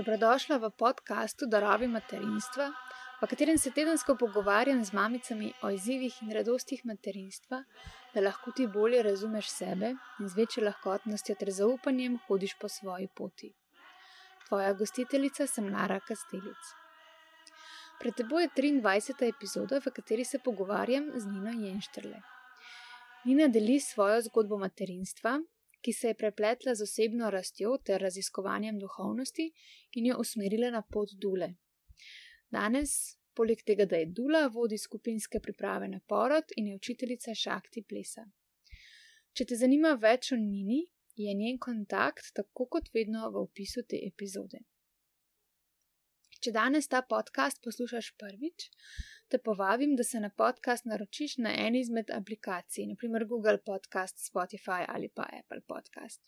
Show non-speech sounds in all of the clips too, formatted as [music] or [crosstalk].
Dobrodošla v podkastu Darovi materinstva, v katerem se tedensko pogovarjam z mamicami o izzivih in radostih materinstva, da lahko ti bolje razumeš sebe in z večjo lahkotnostjo ter zaupanjem hodiš po svoji poti. Tvoja gostiteljica sem Lara Kastelic. Pred teboj je 23. epizoda, v kateri se pogovarjam z Nino Jenštrle. Nina deli svojo zgodbo materinstva, ki se je prepletla z osebno rastjo ter raziskovanjem duhovnosti in jo usmerila na pot Dule. Danes, poleg tega, da je Dula, vodi skupinske priprave na porod in je učiteljica šakti plesa. Če te zanima več o Nini, je njen kontakt tako kot vedno v opisu te epizode. Če danes ta podcast poslušaš prvič, te povabim, da se na podcast naročiš na eni izmed aplikacij, naprimer Google Podcast, Spotify ali pa Apple Podcast.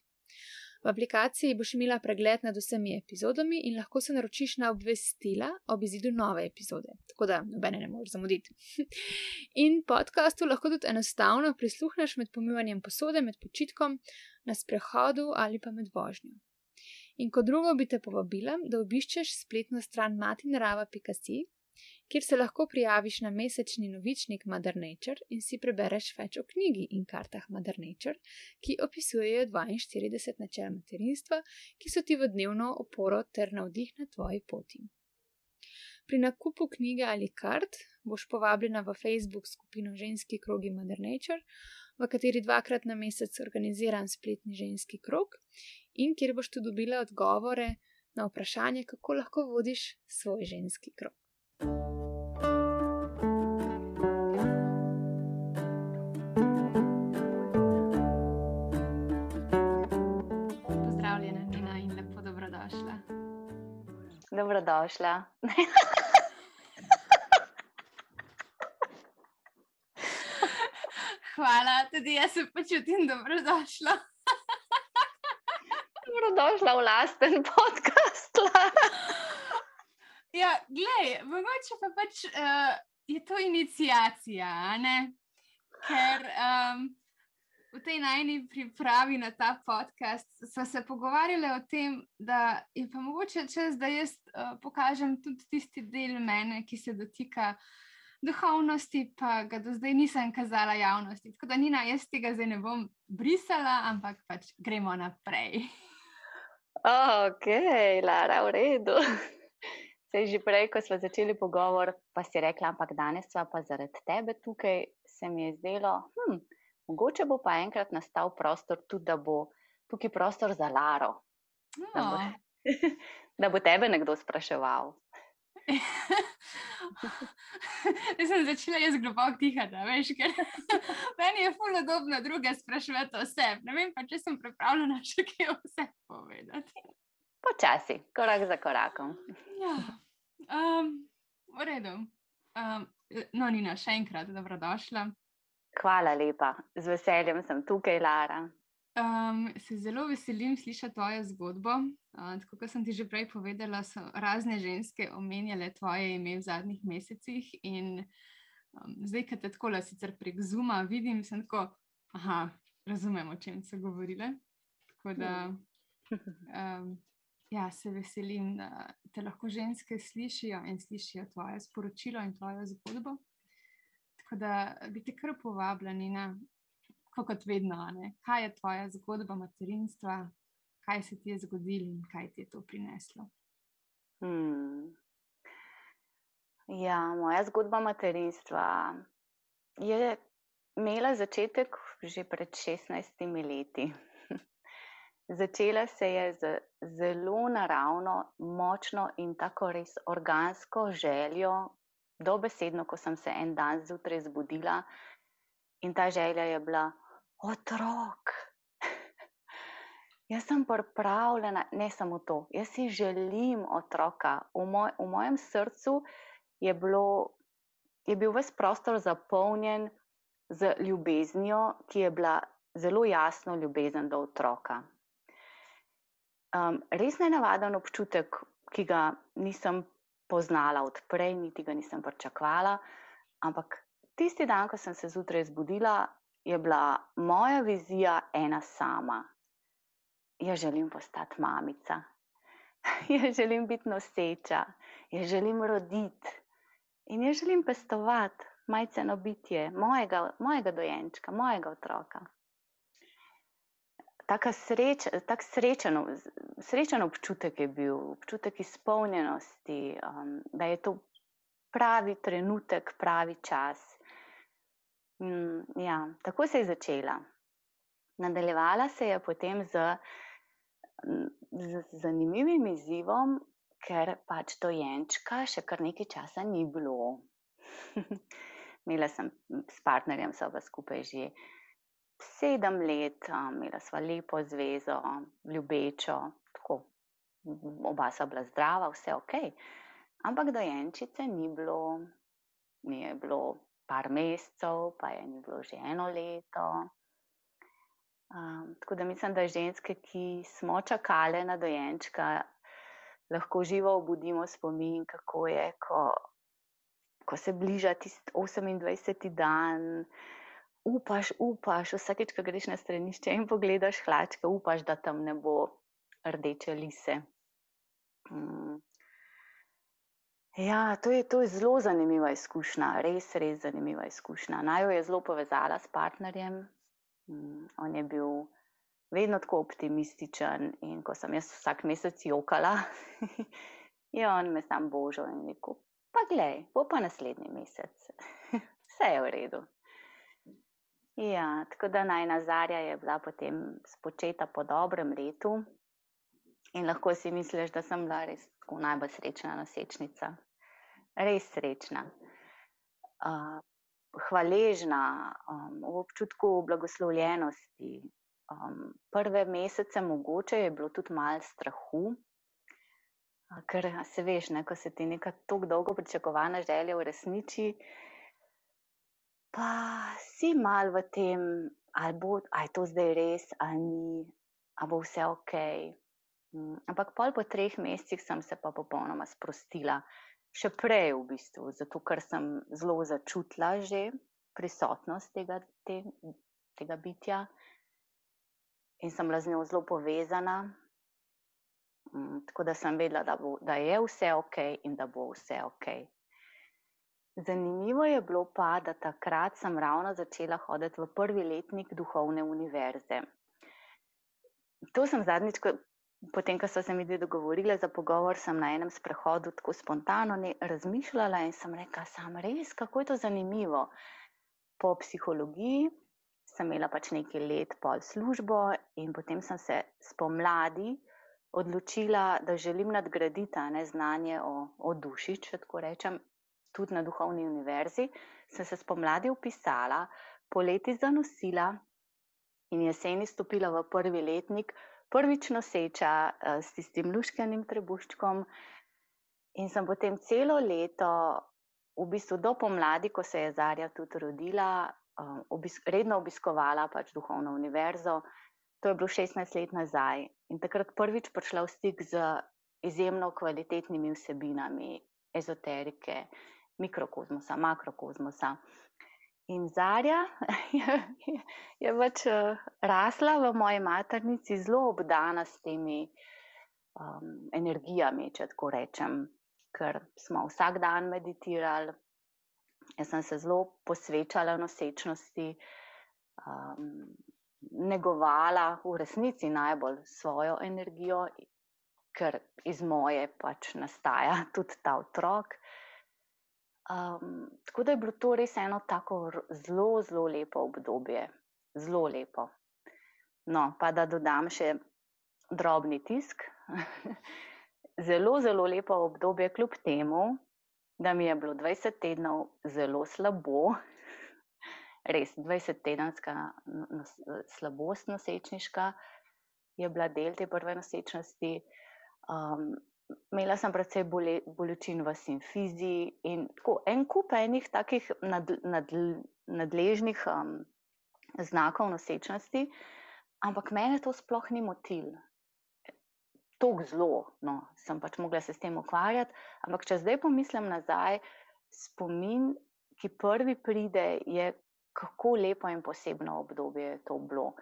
V aplikaciji boš imela pregled nad vsemi epizodami in lahko se naročiš na obvestila ob izidu nove epizode, tako da nobene ne moreš zamuditi. [laughs] in podkastu lahko tudi enostavno prisluhneš med pomivanjem posode, med počitkom, na sprehodu ali pa med vožnjo. In kot drugo bi te povabila, da obiščeš spletno stran matinarava.com kjer se lahko prijaviš na mesečni novičnik Mother Nature in si prebereš več o knjigi in kartah Mother Nature, ki opisujejo 42 načel materinstva, ki so ti v dnevno oporo ter navdih na tvoji poti. Pri nakupu knjige ali kart boš povabljena v Facebook skupino Ženski krogi Mother Nature, v kateri dvakrat na mesec organiziram spletni ženski krog in kjer boš tudi dobila odgovore na vprašanje, kako lahko vodiš svoj ženski krog. Dobrodošla. Hvala, tudi jaz se počutim dobrodošla. dobrodošla v lasten podcast. ja, glej, mogoče pa pač uh, je to inicijacija, ker um, v tej najni pripravi na ta podcast smo se pogovarjali o tem, da je pa mogoče čas, da jaz uh, pokažem tudi tisti del mene, ki se dotika duhovnosti, pa ga do zdaj nisem kazala javnosti. Tako da Nina, jaz tega zdaj ne bom brisala, ampak pač gremo naprej. Ok, Lara, v redu. [laughs] Se je že prej, ko smo začeli pogovor, pa si rekla, ampak danes pa zaradi tebe tukaj se mi je zdelo. Hm, Mogoče bo pa enkrat nastal prostor tudi, da bo tukaj prostor za Laro. No. Da, bo, [laughs] da bo tebe nekdo spraševal. [laughs] Jaz sem začela jaz globoko dihati, veš, ker [laughs] meni je fulno dobro druge spraševati o sebi. Ne vem pa, če sem pripravljena še kaj o sebi povedati. Počasi, korak za korakom. Ja. Um, v redu. Um, no, Nina, še enkrat dobrodošla. Hvala lepa, z veseljem sem tukaj, Lara. Um, se zelo veselim slišati tvojo zgodbo. Uh, tako kot sem ti že prej povedala, so razne ženske omenjale tvoje ime v zadnjih mesecih. In um, zdaj, ki te tako le sicer prek Zuma vidim, sem tako, aha, razumem, o čem so govorile. Tako da um, ja, se veselim, da te lahko ženske slišijo in slišijo tvoje sporočilo in tvojo zgodbo. Tako da bi te kar povabljeni na, kot vedno, ne? kaj je tvoja zgodba materinstva, kaj se ti je zgodilo in kaj ti je to prineslo. Hmm. Ja, moja zgodba materinstva je imela začetek že pred 16 leti. [laughs] Začela se je z zelo naravno, močno in tako res organsko željo dobesedno, ko sem se en dan zjutraj zbudila in ta želja je bila otrok. Jaz sem pripravljena, ne samo to, jaz si želim otroka. V, moj, v mojem srcu je, bilo, je bil ves prostor zapolnjen z ljubeznijo, ki je bila zelo jasno ljubezen do otroka. Um, res ne navaden občutek, ki ga nisem poznala odprej, niti ga nisem pričakovala. Ampak tisti dan, ko sem se zjutraj zbudila, je bila moja vizija ena sama. Jaz želim postati mamica. [laughs] jaz želim biti noseča, jaz želim roditi in jaz želim pestovati majceno bitje, mojega, mojega dojenčka, mojega otroka. Sreč, tak srečen, srečen občutek je bil, občutek izpolnjenosti, um, da je to pravi trenutek, pravi čas. Mm, ja, tako se je začela. Nadaljevala se je potem z, z zanimivim izzivom, ker pač dojenčka še kar nekaj časa ni bilo. [laughs] Imela sem s partnerjem, so pa skupaj že sedem let, imela sva lepo zvezo, ljubečo, tako. Oba sta bila zdrava, vse ok. Ampak dojenčice ni bilo, ni je bilo par mesecev, pa je ni bilo že eno leto. Um, tako da mislim, da ženske, ki smo čakale na dojenčka, lahko živo obudimo spomin, kako je, ko ko se bliža tisti 28. dan, upaš, upaš, vsakeč, ko greš na stranišče in pogledaš hlačke, upaš, da tam ne bo rdeče lise. Hmm. Ja, to je, to je zelo zanimiva izkušnja, res, res zanimiva izkušnja. Naj jo je zelo povezala s partnerjem. Hmm. On je bil vedno tako optimističen in ko sem jaz vsak mesec jokala, [laughs] je on me sam božal in rekel: pa glej, bo pa naslednji mesec, [laughs] vse je v redu. Ja, tako da naj nazarja je bila potem spočeta po dobrem letu in lahko si misliš, da sem bila res tako najbolj srečna nosečnica. Res srečna. Uh, hvaležna, um, v občutku blagoslovljenosti. Um, prve mesece mogoče je bilo tudi malo strahu, Ker se veš, ne, ko se ti neka tako dolgo pričakovana želja uresniči, pa si mal v tem, ali bo ali to zdaj res, ali ni, ali bo vse ok. Mm, ampak pol po treh mesecih sem se pa popolnoma sprostila, še prej v bistvu, zato ker sem zelo začutila že prisotnost tega, te, tega bitja in sem bila z njo zelo povezana. Mm, tako da sem vedela, da, bo, da je vse ok in da bo vse ok. Zanimivo je bilo pa, da takrat sem ravno začela hoditi v prvi letnik duhovne univerze. To sem zadnjič, potem, ko so se mi dve dogovorile za pogovor, sem na enem sprehodu tako spontano ne, razmišljala in sem rekla, sam res, kako je to zanimivo. Po psihologiji sem imela pač nekaj let pol službo in potem sem se spomladi odločila, da želim nadgraditi ne, znanje o, o duši, če tako rečem, tudi na duhovni univerzi, sem se spomladi upisala, poleti zanosila in jeseni stopila v prvi letnik, prvič noseča eh, s tistim luškenim trebuščkom. In sem potem celo leto, v bistvu do pomladi, ko se je Zarja tudi rodila, eh, obisk, redno obiskovala pač duhovno univerzo. To je bilo 16 let nazaj in takrat prvič prišla v stik z izjemno kvalitetnimi vsebinami ezoterike, mikrokozmosa, makrokozmosa. In Zarja [laughs] je, je pač eh, rasla v moji maternici, zelo obdana s temi um, energijami, če tako rečem, ker smo vsak dan meditirali. Jaz sem se zelo posvečala nosečnosti, um, negovala v resnici najbolj svojo energijo, ker iz moje pač nastaja tudi ta otrok. Um, tako da je bilo to res eno tako zelo, zelo lepo obdobje, zelo lepo. No, pa da dodam še drobni tisk. [laughs] zelo, zelo lepo obdobje, kljub temu, da mi je bilo 20 tednov zelo slabo, [laughs] res 20-tedenska slabost nosečniška je bila del te prve nosečnosti. Um, imela sem predvsej bole, bolečin v simfiziji in tako en kup enih takih nad, nad, nadležnih um, znakov nosečnosti, ampak mene to sploh ni motil. Tako zelo, no, sem pač mogla se s tem ukvarjati, ampak če zdaj pomislim nazaj, spomin, ki prvi pride, je kako lepo in posebno obdobje je to bilo.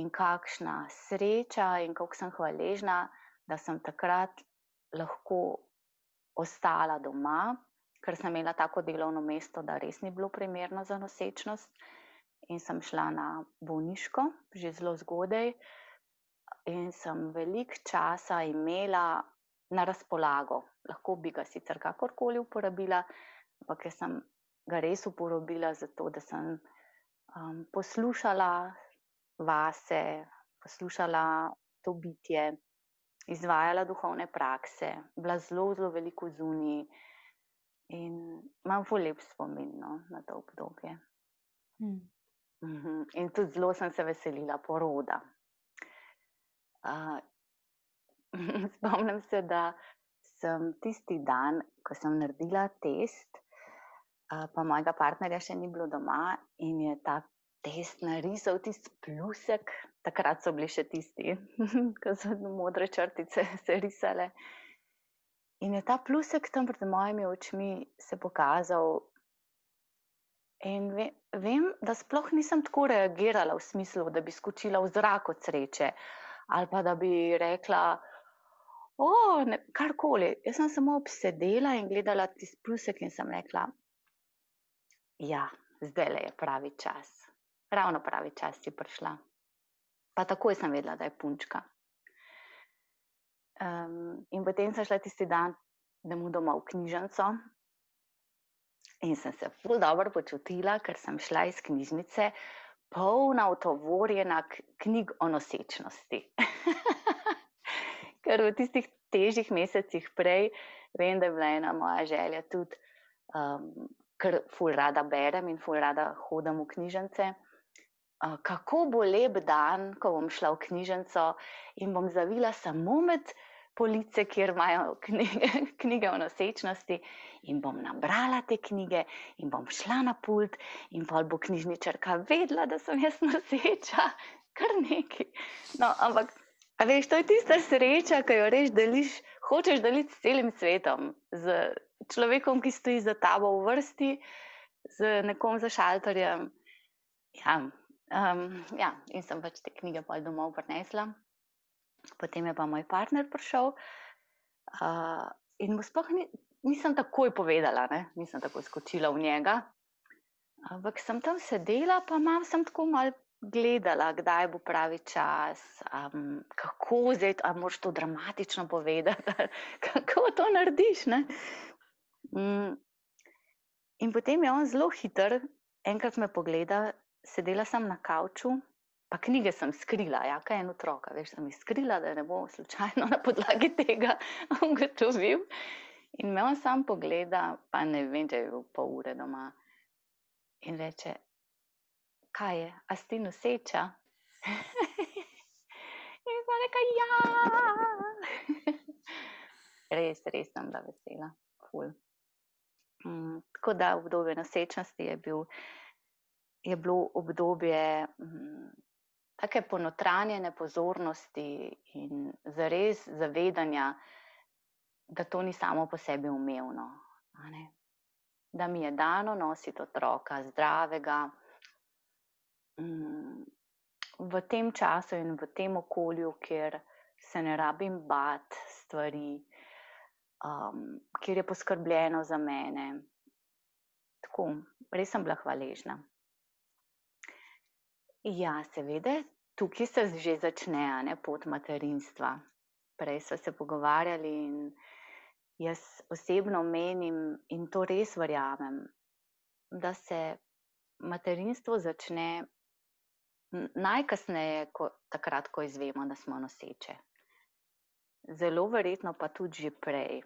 In kakšna sreča, in kako sem hvaležna, da sem takrat lahko ostala doma, ker sem imela tako delovno mesto, da res ni bilo primerno za nosečnost. In sem šla na bolniško, že zelo zgodaj, in sem veliko časa imela na razpolago. Lahko bi ga sicer kakorkoli uporabila, ampak sem ga res uporabila zato, da sem um, poslušala vase, poslušala to bitje, izvajala duhovne prakse, bila zelo, zelo veliko zunaj in imam zelo lep spomin no, na to obdobje. Hmm. In tudi zelo sem se veselila poroda. Uh, [laughs] spomnim se, da sem tisti dan, ko sem naredila test, uh, pa mojega partnerja še ni bilo doma in je ta test narisal tisti plusek, takrat so bili še tisti, [laughs] ki so modre črtice [laughs] se risale. In je ta plusek tam pred mojimi očmi se pokazal. In vem, da sploh nisem tako reagirala v smislu, da bi skočila v zrak od sreče ali pa da bi rekla, o, karkoli. Jaz sem samo obsedela in gledala tisti plusek in sem rekla, ja, zdaj le je pravi čas ravno pravi čas si prišla. Pa takoj sem vedela, da je punčka. Um, in potem sem šla tisti dan, da mu doma v knjižnico. In sem se zelo dobro počutila, ker sem šla iz knjižnice, polna otovorjena knjig o nosečnosti. [laughs] ker v tistih težjih mesecih prej, vem, da je bila ena moja želja tudi, um, ker ful rada berem in ful rada hodim v knjižnice kako bo lep dan, ko bom šla v knjižnico in bom zavila samo med police, kjer imajo knjige, [laughs] knjige o nosečnosti, in bom nabrala te knjige, in bom šla na pult, in pa bo knjižničarka vedela, da sem jaz noseča, [laughs] kar neki. No, ampak, veš, to je tista sreča, ki jo reš deliš, hočeš deliti s celim svetom, z človekom, ki stoji za tabo v vrsti, z nekom za šalterjem. Ja, Um, ja, in sem pač te knjige pa domov prinesla. Potem je pa moj partner prišel uh, in mu sploh ni, nisem takoj povedala, ne? nisem tako skočila v njega. Ampak sem tam sedela, pa mam sem tako mal gledala, kdaj bo pravi čas, um, kako zdaj, a moš to dramatično povedati, kako to narediš. Um, in potem je on zelo hiter, enkrat me pogleda sedela sem na kavču, pa knjige sem skrila, ja, kaj je en otrok, veš, sem jih skrila, da ne bo slučajno [laughs] na podlagi tega ugotovil. In me on sam pogleda, pa ne vem, če je bil pol ure doma. In reče, kaj je, a si noseča? [laughs] in sem rekel, ja. [laughs] res, res sem bila vesela, ful. Mm, tako da v obdobju nosečnosti je bil je bilo obdobje hm, tako ponotranjene pozornosti in zares zavedanja, da to ni samo po sebi umevno. Da mi je dano nositi otroka zdravega hm, v tem času in v tem okolju, kjer se ne rabim bat stvari, um, kjer je poskrbljeno za mene. Tako, res sem bila hvaležna. Ja, seveda, tukaj se že začne ne, pot materinstva. Prej smo se pogovarjali in jaz osebno menim in to res verjamem, da se materinstvo začne najkasneje, ko, takrat, ko izvemo, da smo noseče. Zelo verjetno pa tudi že prej.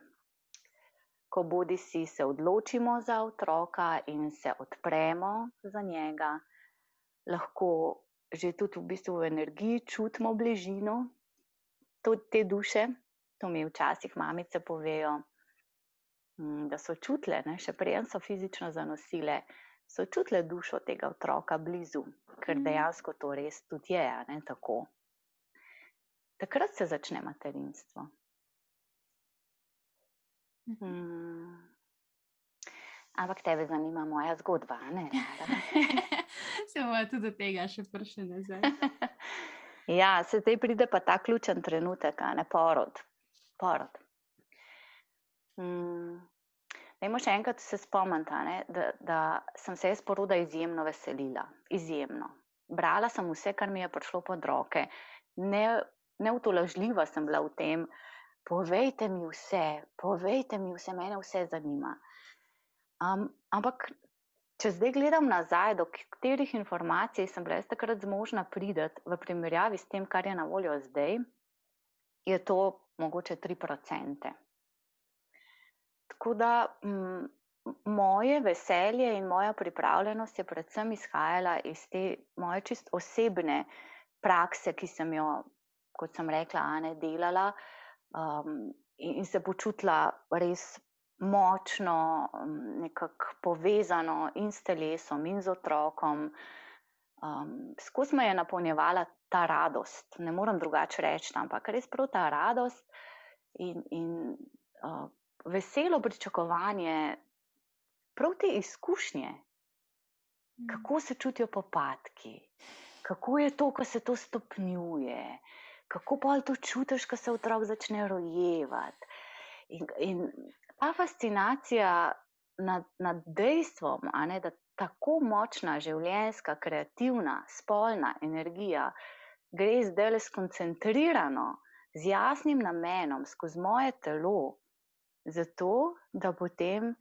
Ko bodi si se odločimo za otroka in se odpremo za njega, lahko že tudi v bistvu v energiji čutimo bližino te duše. To mi včasih mamice povejo, mm, da so čutile, ne, še prej so fizično zanosile, so čutile dušo tega otroka blizu, ker mm. dejansko to res tudi je. Ne, tako. Takrat se začne materinstvo. Hmm. Ampak tebe zanima moja zgodba, ne? [laughs] [laughs] Se bomo tudi do tega še prišli nazaj. [laughs] ja, se zdaj pride pa ta ključen trenutek, ne porod. porod. Mm. Dajmo še enkrat se spomniti, da, da sem se jaz poroda izjemno veselila. Izjemno. Brala sem vse, kar mi je prišlo pod roke. Ne, neutolažljiva sem bila v tem, povejte mi vse, povejte mi vse, mene vse zanima. Um, ampak, če zdaj gledam nazaj, do katerih informacij sem bila takrat zmožna priti v primerjavi s tem, kar je na voljo zdaj, je to mogoče 3%. Tako da m, moje veselje in moja pripravljenost je predvsem izhajala iz te moje čist osebne prakse, ki sem jo, kot sem rekla, Ane, delala um, in, in se počutila res močno, nekako povezano in s telesom, in z otrokom. Um, Skozi me je napolnjevala ta radost, ne morem drugače reči, ampak res prav ta radost in, in uh, veselo pričakovanje prav te izkušnje, mm. kako se čutijo popadki, kako je to, ko se to stopnjuje, kako pa to čutiš, ko se otrok začne rojevati. In, in ta fascinacija nad, nad dejstvom, ne, da tako močna življenjska, kreativna, spolna energija gre zdaj le skoncentrirano, z jasnim namenom, skozi moje telo, zato da potem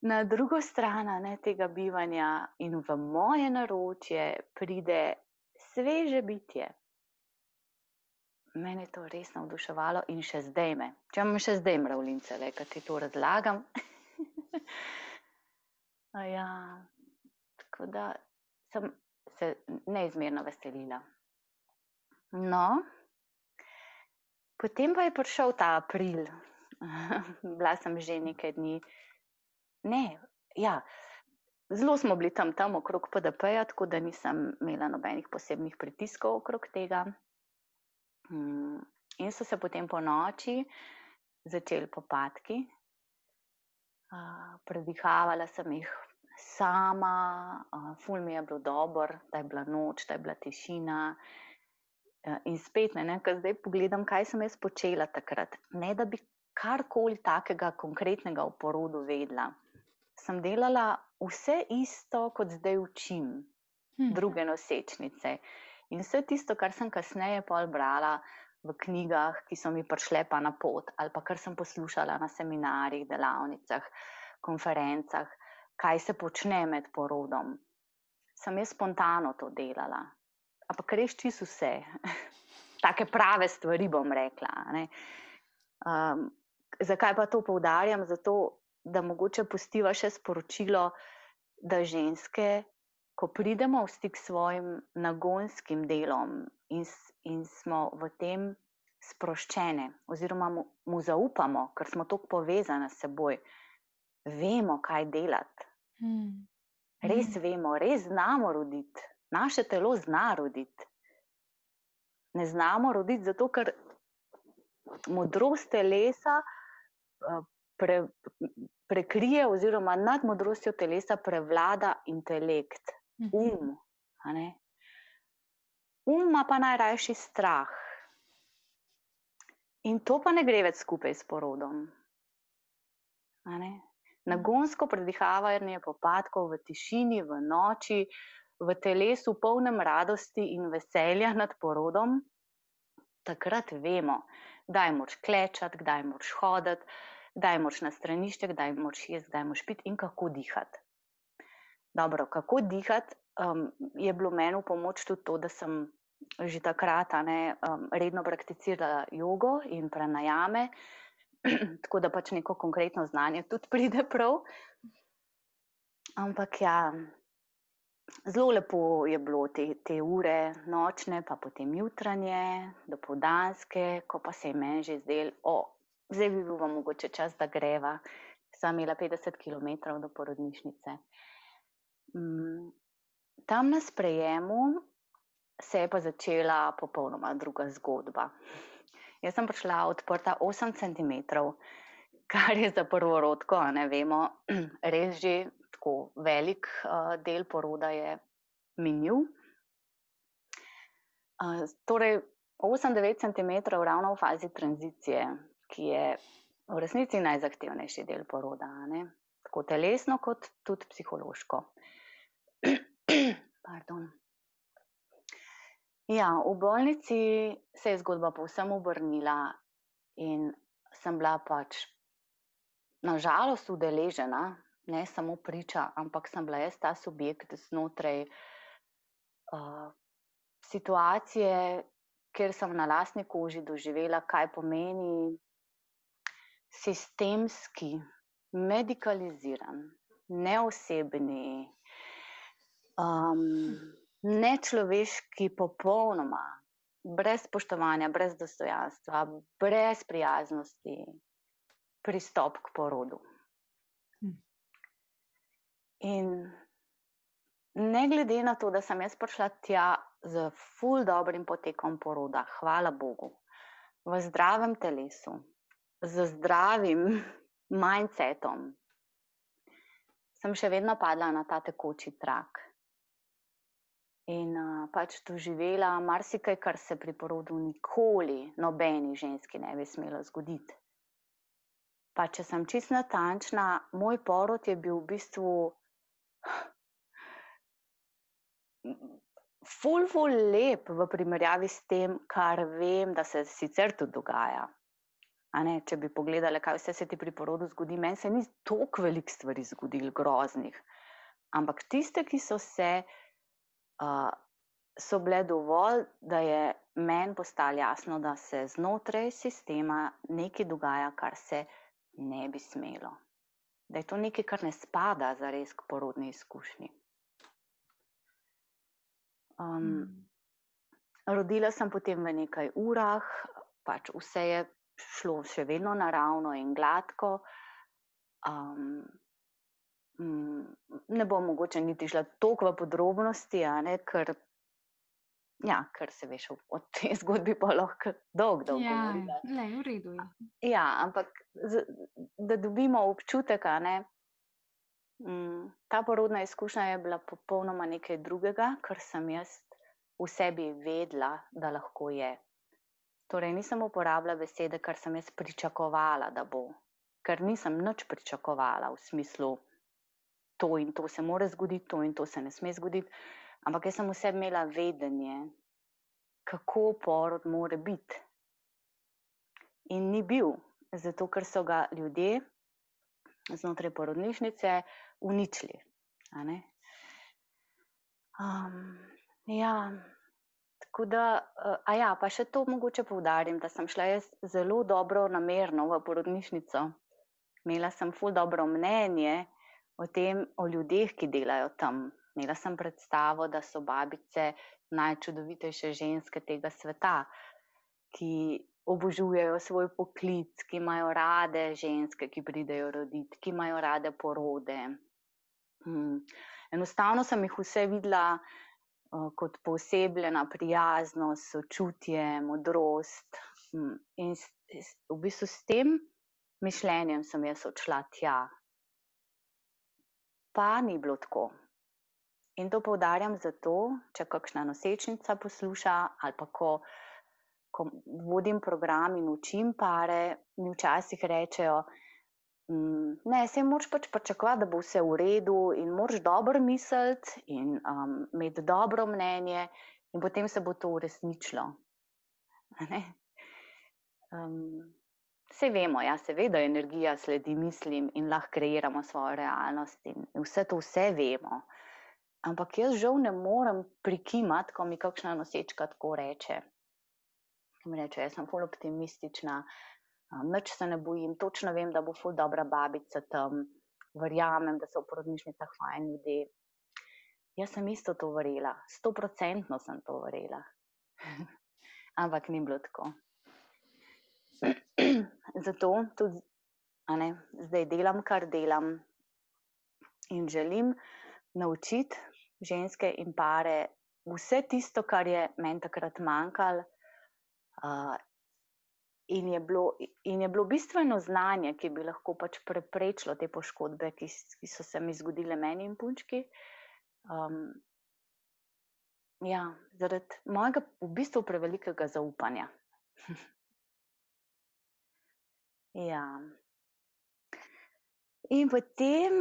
na drugo stran ne, tega bivanja in v moje naročje pride sveže bitje. Mene je to res navduševalo in še zdaj me, če imam še zdaj mravljince, le kaj ti to razlagam. [laughs] ja, tako da sem se neizmerno veselila. No, potem pa je prišel ta april, [laughs] bila sem že nekaj dni. Ne, ja. Zelo smo bili tam, tam okrog PDP-ja, tako da nisem imela nobenih posebnih pritiskov okrog tega. Hmm. In so se potem po noči začeli popadki. Uh, predihavala sem jih sama, uh, ful mi je bilo dobro, da je bila noč, da je bila tišina. Uh, in spet, ne, ne, zdaj pogledam, kaj sem jaz počela takrat. Ne, da bi karkoli takega konkretnega v porodu vedela. Sem delala vse isto, kot zdaj učim, hmm. druge nosečnice. In vse tisto, kar sem kasneje pol brala v knjigah, ki so mi prišle pa na pot, ali pa kar sem poslušala na seminarjih, delavnicah, konferencah, kaj se počne med porodom, sem jaz spontano to delala. Ampak res čisto vse, [laughs] take prave stvari bom rekla. Um, Zakaj pa to poudarjam? Zato, da mogoče postiva še sporočilo, da ženske, ko pridemo v stik s svojim nagonskim delom in, in smo v tem sproščene, oziroma mu, mu zaupamo, ker smo tako povezane s seboj, vemo, kaj delati. Hmm. Res hmm. vemo, res znamo roditi, naše telo zna roditi. Ne znamo roditi zato, ker modrost telesa pre, prekrije, oziroma nad modrostjo telesa prevlada intelekt. Um. Um ima pa najrajši strah. In to pa ne gre več skupaj s porodom. Nagonsko predihavanje popadkov v tišini, v noči, v telesu, polnem radosti in veselja nad porodom, takrat vemo, kdaj moč klečati, kdaj moč hoditi, kdaj moč na stranišče, kdaj moč jesti, kdaj moč piti in kako dihati. Dobro, kako dihati um, je bilo meni v pomoč tudi to, da sem že takrat ne, um, redno prakticirala jogo in pranajame, [clears throat] tako da pač neko konkretno znanje tudi [laughs] pride prav. Ampak ja, zelo lepo je bilo te, te ure, nočne, pa potem jutranje, dopoldanske, ko pa se je meni že zdelo, o, zdaj bi bil mogoče čas, da greva. Sam imela 50 km do porodnišnice. Mm, tam na sprejemu se je pa začela popolnoma druga zgodba. Jaz sem prišla odprta 8 cm, [laughs] kar je za prvo rodko, ne vemo, [clears throat] res že tako velik uh, del poroda je minil. Uh, torej, 8-9 cm ravno v fazi tranzicije, ki je v resnici najzahtevnejši del poroda, ne? tako telesno, kot tudi psihološko. Ja, v bolnici se je zgodba povsem obrnila in sem bila pač nažalost udeležena, ne samo priča, ampak sem bila jaz ta subjekt znotraj uh, situacije, kjer sem na lastni koži doživela, kaj pomeni sistemski, medicaliziran, neosebni, um, nečloveški, popolnoma, brez spoštovanja, brez dostojanstva, brez prijaznosti pristop k porodu. Hm. In ne glede na to, da sem jaz prišla tja z ful dobrim potekom poroda, hvala Bogu, v zdravem telesu, z zdravim [laughs] mindsetom, sem še vedno padla na ta tekoči trak. In uh, pač doživela marsikaj, kar se pri porodu nikoli nobeni ženski ne bi smelo zgoditi. Pa če sem čist natančna, moj porod je bil v bistvu ful, ful lep v primerjavi s tem, kar vem, da se sicer tudi dogaja. Ne, če bi pogledali, kaj vse se ti pri porodu zgodi, meni se ni toliko velik stvari zgodil, groznih. Ampak tiste, ki so se, uh, so bile dovolj, da je meni postalo jasno, da se znotraj sistema nekaj dogaja, kar se ne bi smelo. Da je to nekaj, kar ne spada za res k porodni izkušnji. Um, rodila sem potem v nekaj urah, pač vse je šlo še vedno naravno in gladko. Um, ne bom mogoče niti šla toliko v podrobnosti, ne, ker, ja, ker se veš, o tej [laughs] zgodbi pa lahko dolgo, dolgo. Ja, ne, v redu je. Ja, ampak z, da dobimo občutek, ne. Mm, ta porodna izkušnja je bila popolnoma nekaj drugega, kar sem jaz v sebi vedela, da lahko je. Torej, nisem uporabljala besede, kar sem jaz pričakovala, da bo, ker nisem nič pričakovala v smislu, to in to se mora zgoditi, to in to se ne sme zgoditi. Ampak jaz sem vse imela vedenje, kako porod mora biti. In ni bil, zato ker so ga ljudje znotraj porodnišnice uničili. Um, ja, tako da, a ja, pa še to mogoče povdarim, da sem šla jaz zelo dobro namerno v porodnišnico. Imela sem ful dobro mnenje o tem, o ljudeh, ki delajo tam. Imela sem predstavo, da so babice najčudovitejše ženske tega sveta, ki obožujejo svoj poklic, ki imajo rade ženske, ki pridejo roditi, ki imajo rade porode. Hmm. Enostavno sem jih vse videla uh, kot posebljena prijaznost, sočutje, modrost. Hmm. In s, s, v bistvu s tem mišljenjem sem jaz odšla tja. Pa ni bilo tako. In to poudarjam zato, če kakšna nosečnica posluša ali pa ko ko vodim program in učim pare, mi včasih rečejo, mm, ne, se moraš pač pričakovati, da bo vse v redu in moraš dobro misliti in um, imeti dobro mnenje in potem se bo to uresničilo. Um, vse vemo, ja, seveda energija sledi mislim in lahko kreiramo svojo realnost vse to vse vemo. Ampak jaz žal ne morem prikimati, ko mi kakšna nosečka tako reče ki mi reče, jaz sem ful optimistična, nič se ne bojim, točno vem, da bo ful dobra babica tam, verjamem, da so v porodnišnicah fajn ljudi. Jaz sem isto to verjela, sto procentno sem to verjela. [laughs] Ampak ni bilo tako. [clears throat] Zato tudi ne, zdaj delam, kar delam in želim naučiti ženske in pare vse tisto, kar je meni takrat manjkalo. In je, bilo, in je bilo bistveno znanje, ki bi lahko pač preprečilo te poškodbe, ki, ki so se mi zgodile meni in punčki. Um, ja, zaradi mojega v bistvu prevelikega zaupanja. [laughs] ja. In potem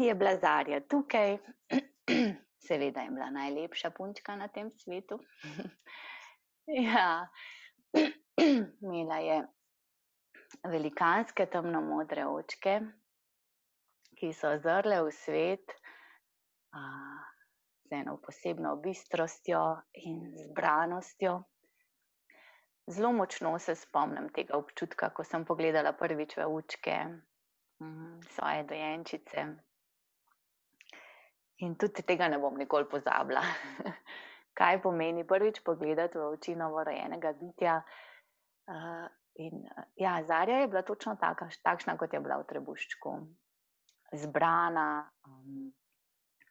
je bila Zarja tukaj, seveda je bila najlepša punčka na tem svetu. ja, imela je velikanske temno-modre očke, ki so zrle v svet a, z eno posebno bistrostjo in zbranostjo. Zelo močno se spomnim tega občutka, ko sem pogledala prvič v očke mm, svoje dojenčice. In tudi tega ne bom nikoli pozabila. [laughs] Kaj pomeni prvič pogledati v oči novorojenega bitja? Uh, in, ja, Zarja je bila točno taka, takšna, kot je bila v trebuščku. Zbrana, um,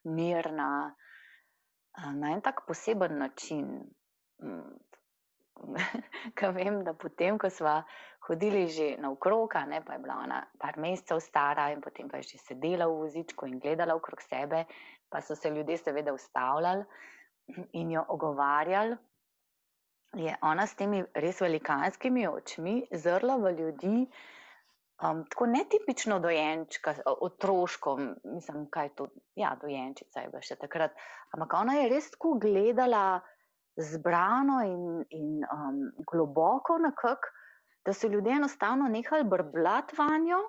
mirna, na en tak poseben način. [laughs] Ker vem, da potem, ko smo hodili že naokrog, ne pa je bila ona par mesecev stara in potem pa je že sedela v vozičku in gledala okrog sebe, pa so se ljudje seveda ustavljali in jo ogovarjali, je ona s temi res velikanskimi očmi zrla v ljudi, um, tako netipično dojenčka, otroško, mislim, kaj je to, ja, dojenčica je bila še takrat, ampak ona je res tako gledala zbrano in, in um, globoko, nekak, da so ljudje enostavno nehali brbljati vanjo,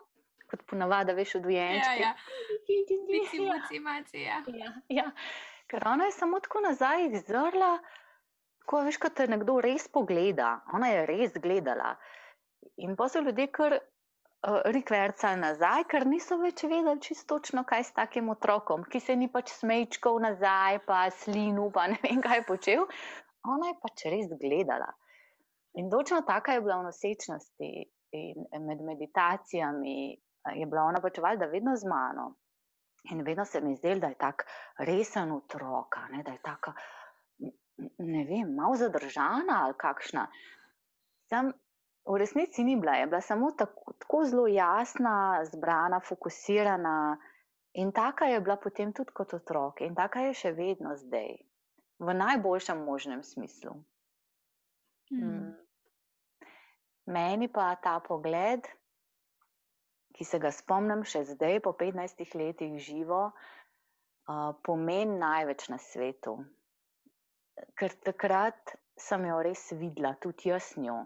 kot ponavadi, veš, odvijenčki. Ja, ja. Vici, vici, maci, ja. ja, ja. Ker ona je samo tako nazaj izrla, ko veš, kot te nekdo res pogleda. Ona je res gledala. In pa so ljudje kar uh, rikvercali nazaj, ker niso več vedeli čisto točno, kaj s takim otrokom, ki se ni pač smejčkov nazaj, pa slinu, pa ne vem, kaj je počel. Ona je pač res gledala. In točno taka je bila v nosečnosti in med meditacijami je bila ona pač valjda vedno z mano. In vedno se mi zdelo, da je tako resen otrok, da je tako, ne vem, malo zadržana ali kakšna. Sem v resnici ni bila, je bila samo tako, tako zelo jasna, zbrana, fokusirana. In taka je bila potem tudi kot otrok, in taka je še vedno zdaj, v najboljšem možnem smislu. Hmm. Meni pa ta pogled, ki se ga spomnim še zdaj, po 15 letih živo, uh, pomeni največ na svetu. Ker takrat sem jo res videla, tudi jaz njo.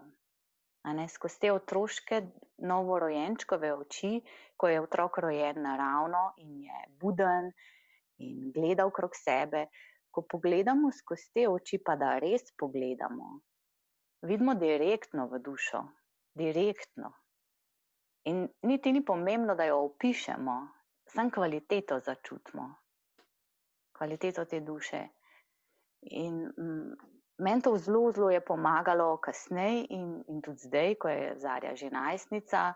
Skozi te otroške, novorojenčkove oči, ko je otrok rojen naravno in je buden in gleda okrog sebe, ko pogledamo skozi te oči, pa da res pogledamo, vidimo direktno v dušo, direktno. In niti ni pomembno, da jo opišemo, samo kvaliteto začutimo, kvaliteto te duše. In mm, meni to zelo, zelo je pomagalo kasneje in, in tudi zdaj, ko je Zarja že najstnica.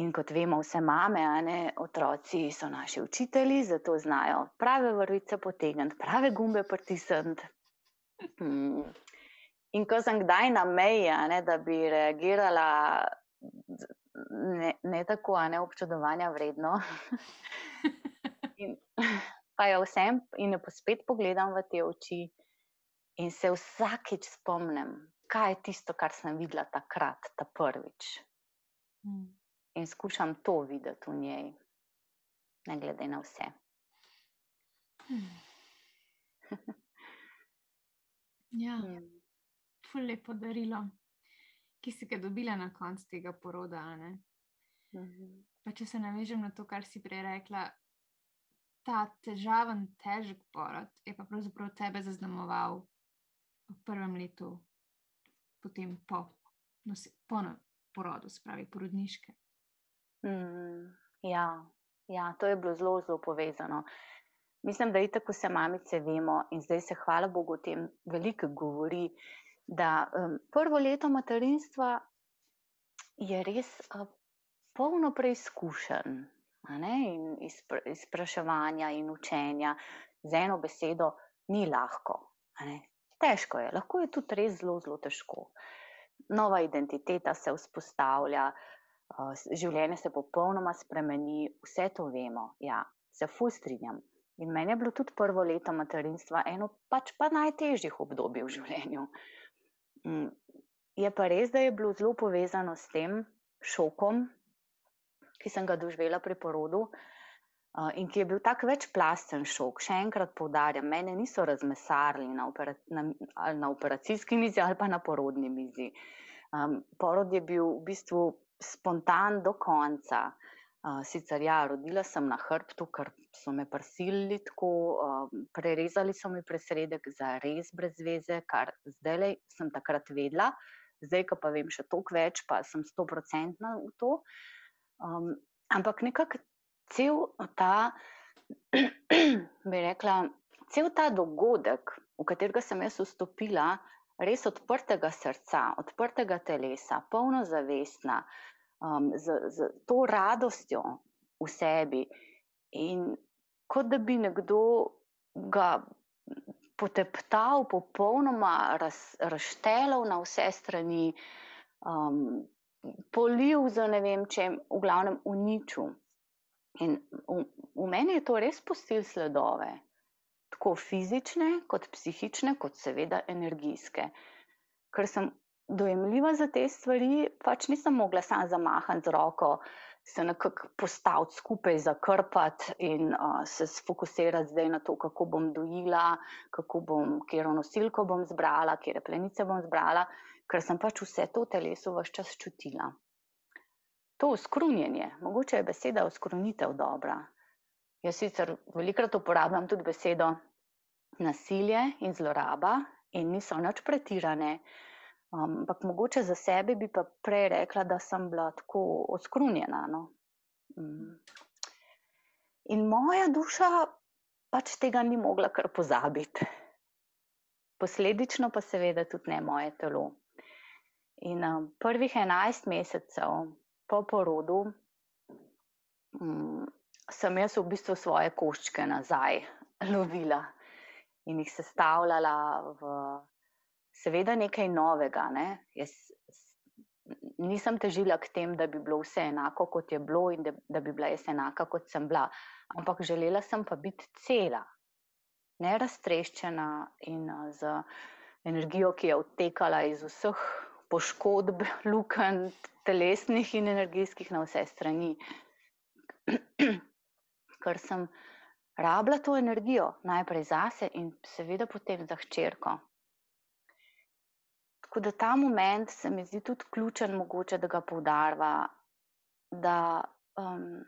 In kot vemo, vse mame, a ne otroci, so naši učitelji, zato znajo prave vrvice potegniti, prave gumbe pritisniti. Hmm. In ko sem kdaj na meji, ne, da bi reagirala ne, ne tako, a ne občudovanja vredno. [laughs] in, pa jo vsem in jo spet pogledam v te oči in se vsakeč spomnim, kaj je tisto, kar sem videla takrat, ta prvič. Hmm. In skušam to videti v njej, ne glede na vse. Hmm. [laughs] ja, hmm. lepo darilo ki si ga dobila na koncu tega poroda. Uh -huh. pa, če se navežem na to, kar si prej rekla, ta težaven, težek porod je pa pravzaprav tebe zaznamoval v prvem letu, potem po, no, po porodu, spravi porodniške. Mm, ja, ja, to je bilo zelo, zelo povezano. Mislim, da je tako, se mamice vemo, in zdaj se, hvala Bogu, o tem veliko govori da um, prvo leto materinstva je res uh, polno preizkušen in izpra izpraševanja in učenja z eno besedo, ni lahko. Težko je, lahko je tudi res zelo, zelo težko. Nova identiteta se vzpostavlja, uh, življenje se popolnoma spremeni, vse to vemo. Ja, se fustrinjam. In meni je bilo tudi prvo leto materinstva eno pač pa najtežjih obdobij v življenju. Mm, je pa res, da je bilo zelo povezano s tem šokom, ki sem ga doživela pri porodu. In ki je bil tako večplasten šok, še enkrat poudarjam, mene niso razmesarili na, opera, na, na operacijski mizi ali pa na porodni mizi. Um, porod je bil v bistvu spontan do konca. Uh, sicer ja, rodila sem na hrbtu, ker so me prisilili tako, uh, prerezali so mi presredek za res brez veze, kar zdaj sem takrat vedela, zdaj pa vem še toliko več, pa sem stoprocentna v to. Um, ampak nekako cel ta, [clears throat] bi rekla, cel ta dogodek, v katerega sem jaz vstopila, res odprtega srca, odprtega telesa, polno zavestna um, z, z to radostjo v sebi. In kot da bi nekdo ga poteptal, popolnoma raz, razštelil na vse strani, um, polil za ne vem čem, v glavnem uničil. In v, v meni je to res pustil sledove, tako fizične, kot psihične, kot seveda energijske. Ker sem dojemljiva za te stvari, pač nisem mogla samo zamahati z roko, se nekako postaviti skupaj, zakrpati in uh, se sfokusirati zdaj na to, kako bom dojila, kako bom, kjer nosilko bom zbrala, kjer plenice bom zbrala, ker sem pač vse to v telesu vse čas čutila. To skrunjenje, mogoče je beseda uskrunitev dobra. Jaz sicer velikrat uporabljam tudi besedo nasilje in zloraba in niso nič pretirane. Um, ampak mogoče za sebe bi pa prej rekla, da sem bila tako oskrunjena. No? Um. In moja duša pač tega ni mogla kar pozabiti. Posledično pa seveda tudi ne moje telo. In um, prvih enajst mesecev po porodu um, sem jaz v bistvu svoje koščke nazaj [laughs] lovila in jih sestavljala v seveda nekaj novega. Ne? Jaz nisem težila k temu, da bi bilo vse enako, kot je bilo, in da, da bi bila jaz enaka, kot sem bila. Ampak želela sem pa biti cela, ne raztreščena in z energijo, ki je odtekala iz vseh poškodb, lukenj, telesnih in energijskih na vse strani. [clears throat] Ker sem rabila to energijo najprej zase in seveda potem za hčerko. Tako da ta moment se mi zdi tudi ključen, mogoče, da ga poudarva, da um,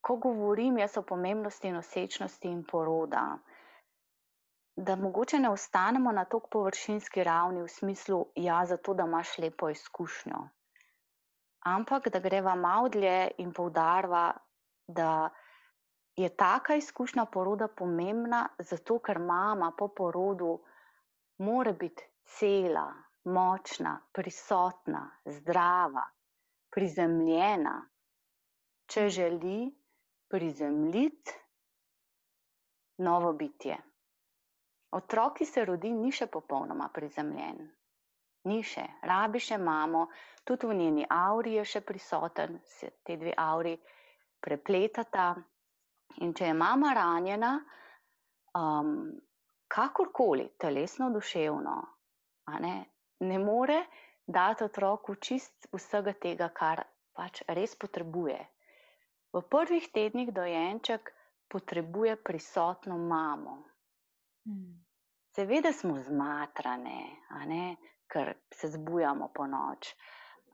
ko govorim jaz o pomembnosti nosečnosti in poroda, da mogoče ne ostanemo na tako površinski ravni v smislu, ja, zato da imaš lepo izkušnjo. Ampak da greva malo dlje in poudarva, da je taka izkušnja poroda pomembna, zato ker mama po porodu mora biti cela, močna, prisotna, zdrava, prizemljena, če želi prizemljiti novo bitje. Otrok, ki se rodi, ni še popolnoma prizemljen. Ni še, rabi še mamo, tudi v njeni auri je še prisoten, se te dve auri prepletata. In če je mama ranjena, um, kakorkoli, telesno, duševno, ne, ne more dati otroku čist vsega tega, kar pač res potrebuje. V prvih tednih dojenček potrebuje prisotno mamo. Hmm. Seveda smo zmatrane, ne, ker se zbujamo po noč.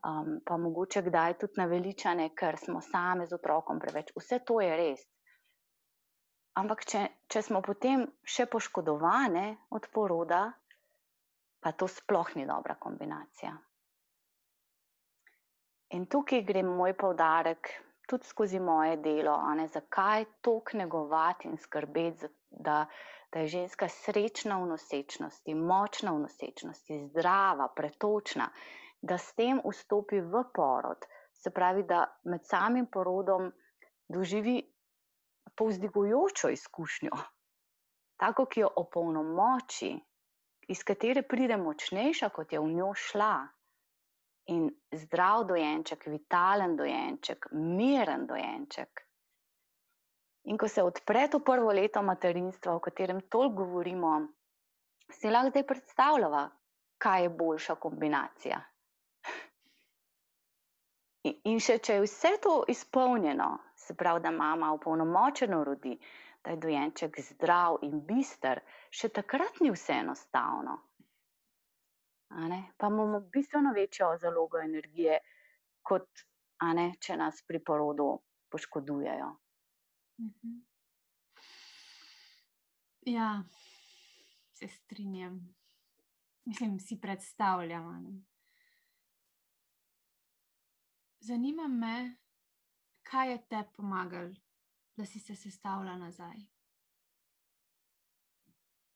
Um, pa mogoče kdaj tudi naveličane, ker smo same z otrokom preveč. Vse to je res. Ampak, če, če smo potem še poškodovane od poroda, pa to sploh ni dobra kombinacija. In tukaj gre moj poudarek tudi skozi moje delo, ne, zakaj toliko negovati in skrbeti, da, da je ženska srečna v nosečnosti, močna v nosečnosti, zdrava, pretočna, da s tem vstopi v porod. Se pravi, da med samim porodom doživi povzdigujočo izkušnjo, tako, ki jo opolnomoči, iz katere pride močnejša, kot je v njo šla. In zdrav dojenček, vitalen dojenček, miren dojenček. In ko se odpre to prvo leto materinstva, o katerem toliko govorimo, si lahko zdaj predstavljava, kaj je boljša kombinacija. In še če je vse to izpolnjeno, se pravi, da mama opolnomočeno rodi, da je dojenček zdrav in bister, še takrat ni vse enostavno. Pa imamo bistveno večjo zalogo energije, kot ne, če nas pri porodu poškodujejo. Mhm. Ja, se strinjam. Mislim, si predstavljam. Zanima me, kaj je te pomagalo, da si se sestavila nazaj.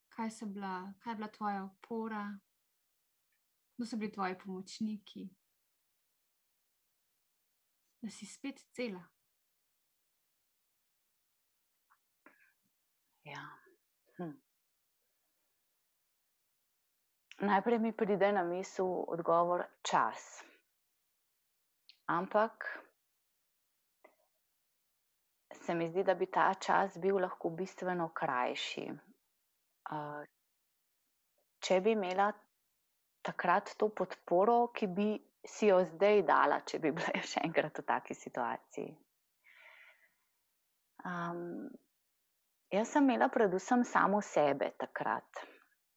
Kaj, bila, kaj je bila tvoja opora, kdo so bili tvoji pomočniki, da si spet cela. Ja. Hm. Najprej mi pride na misel odgovor čas. Ampak se mi zdi, da bi ta čas bil lahko bistveno krajši. Če bi imela takrat to podporo, ki bi si jo zdaj dala, če bi bila [laughs] še enkrat v taki situaciji. Um, Jaz sem imela predvsem samo sebe takrat,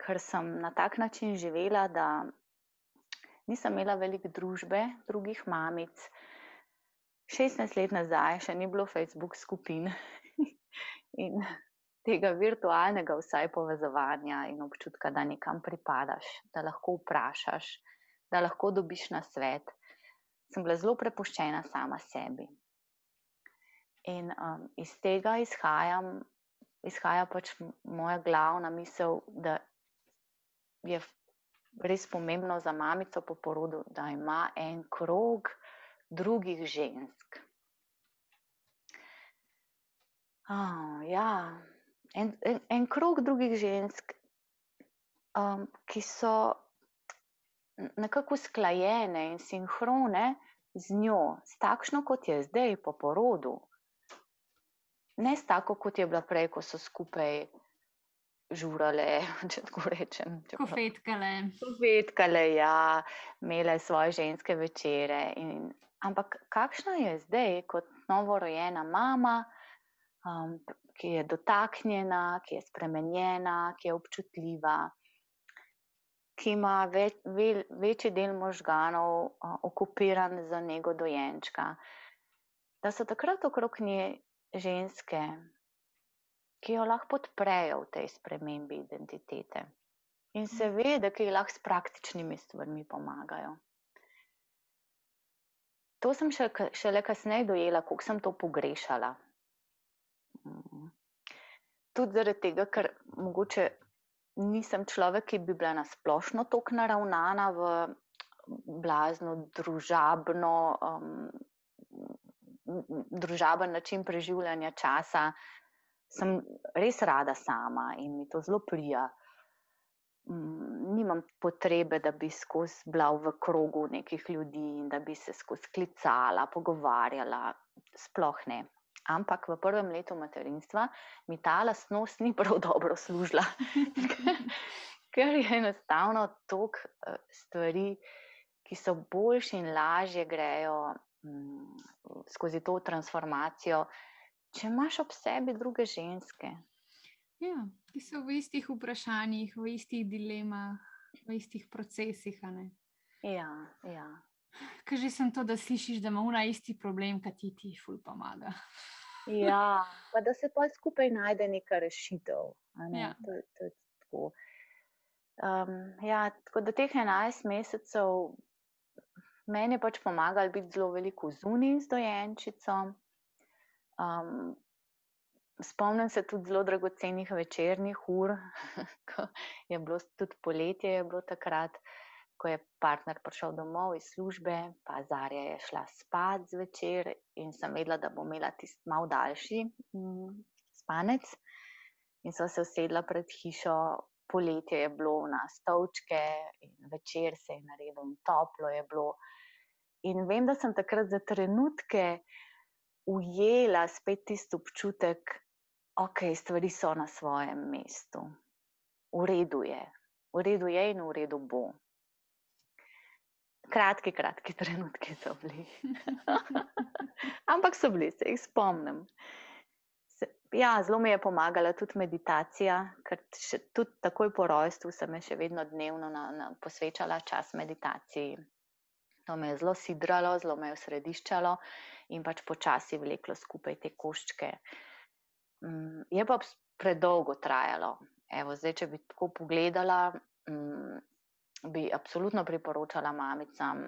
ker sem na tak način živela, da nisem imela veliko družbe, drugih mamic. 16 let nazaj še ni bilo Facebook skupin [laughs] in tega virtualnega, vsaj povezovanja in občutka, da nekam pripadaš, da lahko vprašaš, da lahko dobiš na svet. Sem bila zelo prepuščena sama sebi. In um, iz tega izhajam izhaja pač moja glavna misel, da je res pomembno za mamico po porodu, da ima en krog drugih žensk. Oh, ja. En, en, en krog drugih žensk, um, ki so nekako usklajene in sinhrone z njo, s takšno, kot je zdaj po porodu ne s tako, kot je bila prej, ko so skupaj žurale, [laughs] če tako rečem. Kofetkale. Kofetkale, ja, imele svoje ženske večere. In, ampak kakšna je zdaj, kot novorojena mama, um, ki je dotaknjena, ki je spremenjena, ki je občutljiva. Ki ima več, ve, večji del možganov uh, okupiran za njego dojenčka. Da so takrat okrog nje ženske, ki jo lahko podprejo v tej spremembi identitete in seveda, ki ji lahko s praktičnimi stvarmi pomagajo. To sem še, šele kasneje dojela, kako sem to pogrešala. Tudi zaradi tega, ker mogoče nisem človek, ki bi bila nasplošno tako naravnana v blazno, družabno, um, družaben način preživljanja časa, sem res rada sama in mi to zelo prija. Mm, nimam potrebe, da bi skozi bila v krogu nekih ljudi in da bi se skozi klicala, pogovarjala, sploh ne. Ampak v prvem letu materinstva mi ta lastnost ni prav dobro služila, [laughs] ker je enostavno toliko eh, stvari, ki so boljše in lažje grejo Mm, skozi to transformacijo, če imaš ob sebi druge ženske. Ja, ki so v istih vprašanjih, v istih dilemah, v istih procesih. Ja, ja. Kaj že sem to, da slišiš, da ima ona isti problem, ki ti ti ful pomaga. ja, [laughs] pa da se pa skupaj najde neka rešitev. Ne? Ja. To, to tako. Um, ja, tako da teh 11 mesecev Meni je pač pomagalo biti zelo veliko zunaj z dojenčico. Um, spomnim se tudi zelo dragocenih večernih ur, [laughs] ko je bilo tudi poletje, je bilo takrat, ko je partner prišel domov iz službe, pa Zarja je šla spat zvečer in sem vedela, da bo imela tisti mal daljši um, spanec. In so se usedla pred hišo, poletje je bilo na stolčke in večer se je naredil toplo je bilo. In vem, da sem takrat za trenutke ujela spet tisti občutek, ok, stvari so na svojem mestu, v redu je, v redu je in v redu bo. Kratki, kratki trenutki so bili. Ampak so bili, se jih spomnim. Ja, zelo mi je pomagala tudi meditacija, ker še, tudi takoj po rojstvu sem me še vedno dnevno na, na, posvečala čas meditaciji. To me je zelo sidralo, zelo me je osrediščalo in pač počasi vleklo skupaj te koščke. Um, je pa predolgo trajalo. Evo, zdaj, če bi tako pogledala, um, bi absolutno priporočala mamicam,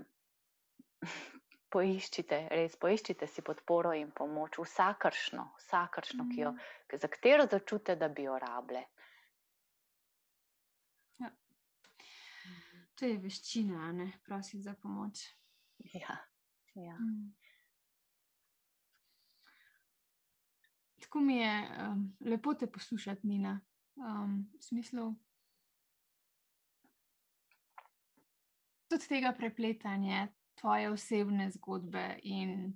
poiščite, res poiščite si podporo in pomoč, vsakršno, vsakršno, ki jo, mhm. za katero začutite, da bi jo rabile. Ja. To je veščina, ne prositi za pomoč. Ja. Ja. Mm. Tako mi je um, lepo te poslušati, Nina. Um, v smislu tudi tega prepletanja, tvoje osebne zgodbe in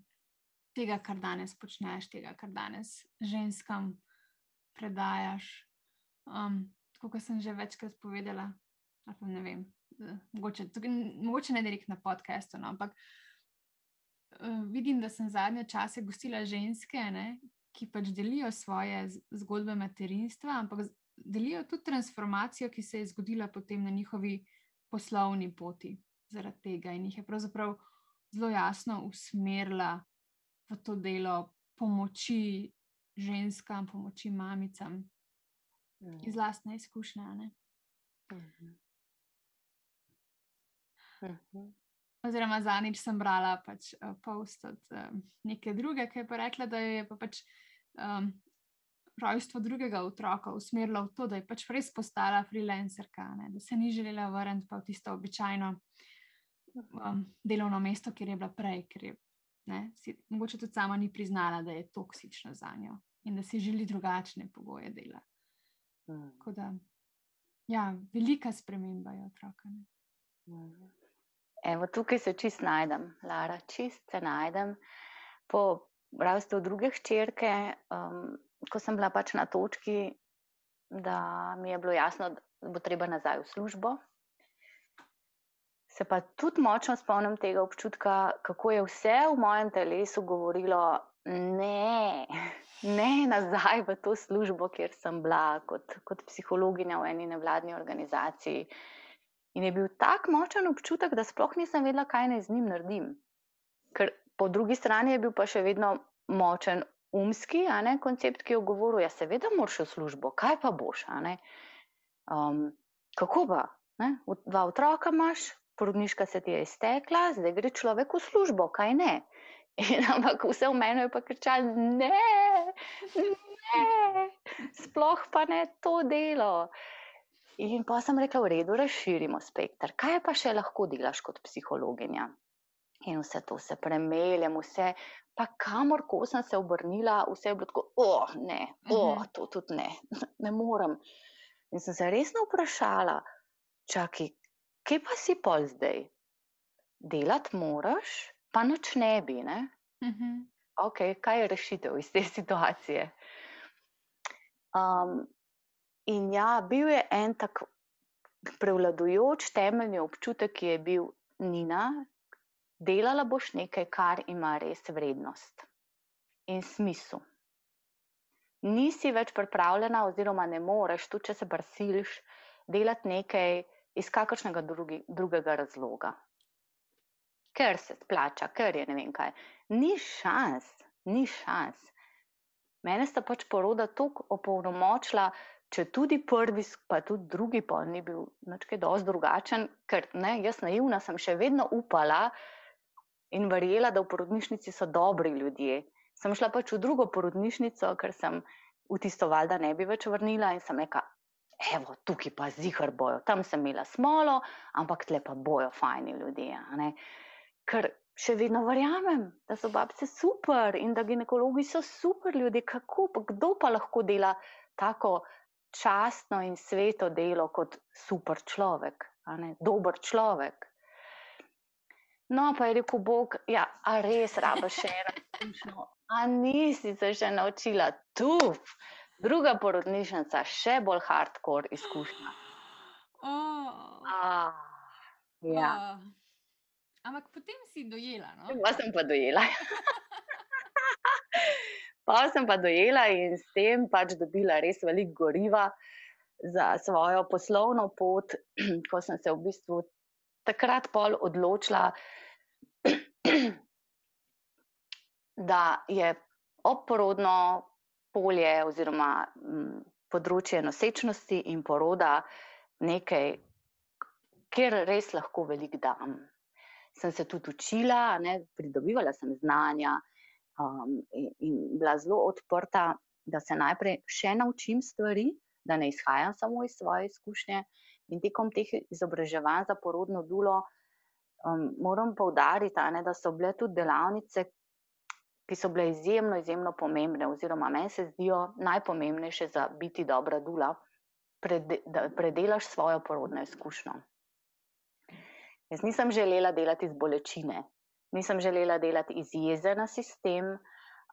tega, kar danes počneš, tega, kar danes ženskam predajaš. Um, tako kot sem že večkrat povedala, ali ne vem, mogoče, tukaj, mogoče ne direkt na podkastu, no, ampak uh, vidim, da sem zadnje čase gostila ženske, ne, ki pač delijo svoje zgodbe materinstva, ampak delijo tudi transformacijo, ki se je zgodila potem na njihovi poslovni poti zaradi tega in jih je pravzaprav zelo jasno usmerila v to delo pomoči ženskam, pomoči mamicam mm. iz lastne izkušnje. Mm -hmm. Mm -hmm. Oziroma, zadnjič sem brala pač, uh, post od uh, neke druge, ki je pa rekla, da je pa pač um, rojstvo drugega otroka usmerilo v to, da je pač res postala freelancerka, ne? da se ni želela vrniti pa v tisto običajno um, delovno mesto, kjer je bila prej, ker je ne, si, mogoče tudi sama ni priznala, da je toksično za njo in da si želi drugačne pogoje dela. Mm. Da, ja, velika sprememba je otroka. Mm. Evo, tukaj se čist najdem, Lara, čist se najdem. Po rojstvu druge hčerke, um, ko sem bila pač na točki, da mi je bilo jasno, da bo treba nazaj v službo, Se pa tudi močno spomnim tega občutka, kako je vse v mojem telesu govorilo, ne, ne nazaj v to službo, kjer sem bila kot, kot psihologinja v eni nevladni organizaciji. In je bil tak močen občutek, da sploh nisem vedela, kaj naj z njim naredim. Ker po drugi strani je bil pa še vedno močen umski ne, koncept, ki je govoril: ja, seveda, moraš v službo, kaj pa boš. Um, kako pa? Ne? Dva otroka imaš, porodniška se ti je iztekla, zdaj gre človek v službo, kaj ne. In, [laughs] ampak vse v meni je pa kričalo, ne, ne, sploh pa ne to delo. In pa sem rekla, v redu, razširimo spektr. Kaj pa še lahko delaš kot psihologinja? In vse to se premeljem, vse, pa kamor ko sem se obrnila, vse je bilo tako, oh, ne, oh, mhm. to tudi ne, [laughs] ne morem. In sem se resno vprašala, čakaj, kje pa si pol zdaj? Delati moraš, pa noč ne bi. Ne? Uh mhm. -huh. okay, kaj je rešitev iz te [laughs] situacije? Um, in ja, bil je en tak prevladujoč temeljni občutek, ki je bil Nina, delala boš nekaj, kar ima res vrednost in smisel. Nisi več pripravljena, oziroma ne moreš, tudi če se prsiliš, delati nekaj, iz kakršnega drugi, drugega razloga. Ker se splača, ker je ne vem kaj. Ni šans, ni šans. Mene sta pač poroda tako opolnomočila, če tudi prvi, pa tudi drugi pol ni bil nekaj dosti drugačen, ker ne, jaz naivna sem še vedno upala in verjela, da v porodnišnici so dobri ljudje. Sem šla pač v drugo porodnišnico, ker sem v tisto valjda ne bi več vrnila in sem rekla, evo, tukaj pa zihar bojo, tam sem imela smolo, ampak tle pa bojo fajni ljudje. Ker še vedno verjamem, da so babce super in da ginekologi so super ljudje, kako pa kdo pa lahko dela tako častno in sveto delo kot super človek, dober človek. No, pa je rekel Bog, ja, a res rabiš še eno [laughs] izkušnjo, a nisi se še naučila tu Druga porodnišnica, še bolj hardcore izkušnja. [gasps] Oh. Ah, ja. Oh. Ampak potem si dojela. No? Pa sem pa dojela. [laughs] pa sem pa dojela in s tem pač dobila res veliko goriva za svojo poslovno pot, [clears throat] ko sem se v bistvu takrat pol odločila, [clears throat] da je oporodno polje oziroma m, področje nosečnosti in poroda nekaj, kjer res lahko veliko dam. Sem se tudi učila, ne, pridobivala sem znanja um, in, in bila zelo odprta, da se najprej še naučim stvari, da ne izhajam samo iz svoje izkušnje. In tekom teh izobraževanj za porodno dulo um, moram poudariti, ne, da so bile tudi delavnice, ki so bile izjemno, izjemno pomembne, oziroma meni se zdijo najpomembnejše za biti dobra dula, prede, da predelaš svojo porodno izkušnjo. Jaz nisem želela delati iz bolečine, nisem želela delati iz jeze na sistem,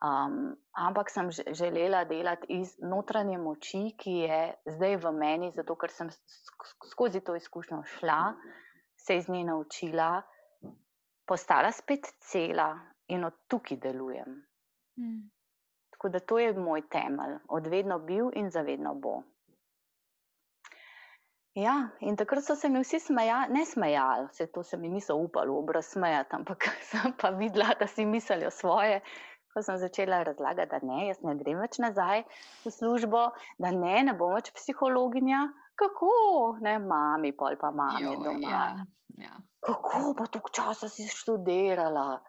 Um, ampak sem želela delati iz notranje moči, ki je zdaj v meni, zato ker sem skozi to izkušnjo šla, se iz nje naučila, postala spet cela in od tukaj delujem. Hmm. Tako da to je moj temelj, odvedno bil in zavedno bo. Ja, in takrat so se mi vsi smejali, ne smejali, vse to se mi niso upali v obraz smejati, ampak [laughs] sem pa videla, da si mislijo svoje ko sem začela razlagati, da ne, jaz ne grem več nazaj v službo, da ne, ne bom več psihologinja. Kako, ne, mami, pol pa mami jo, doma. Ja, ja. Kako pa toliko časa si študirala?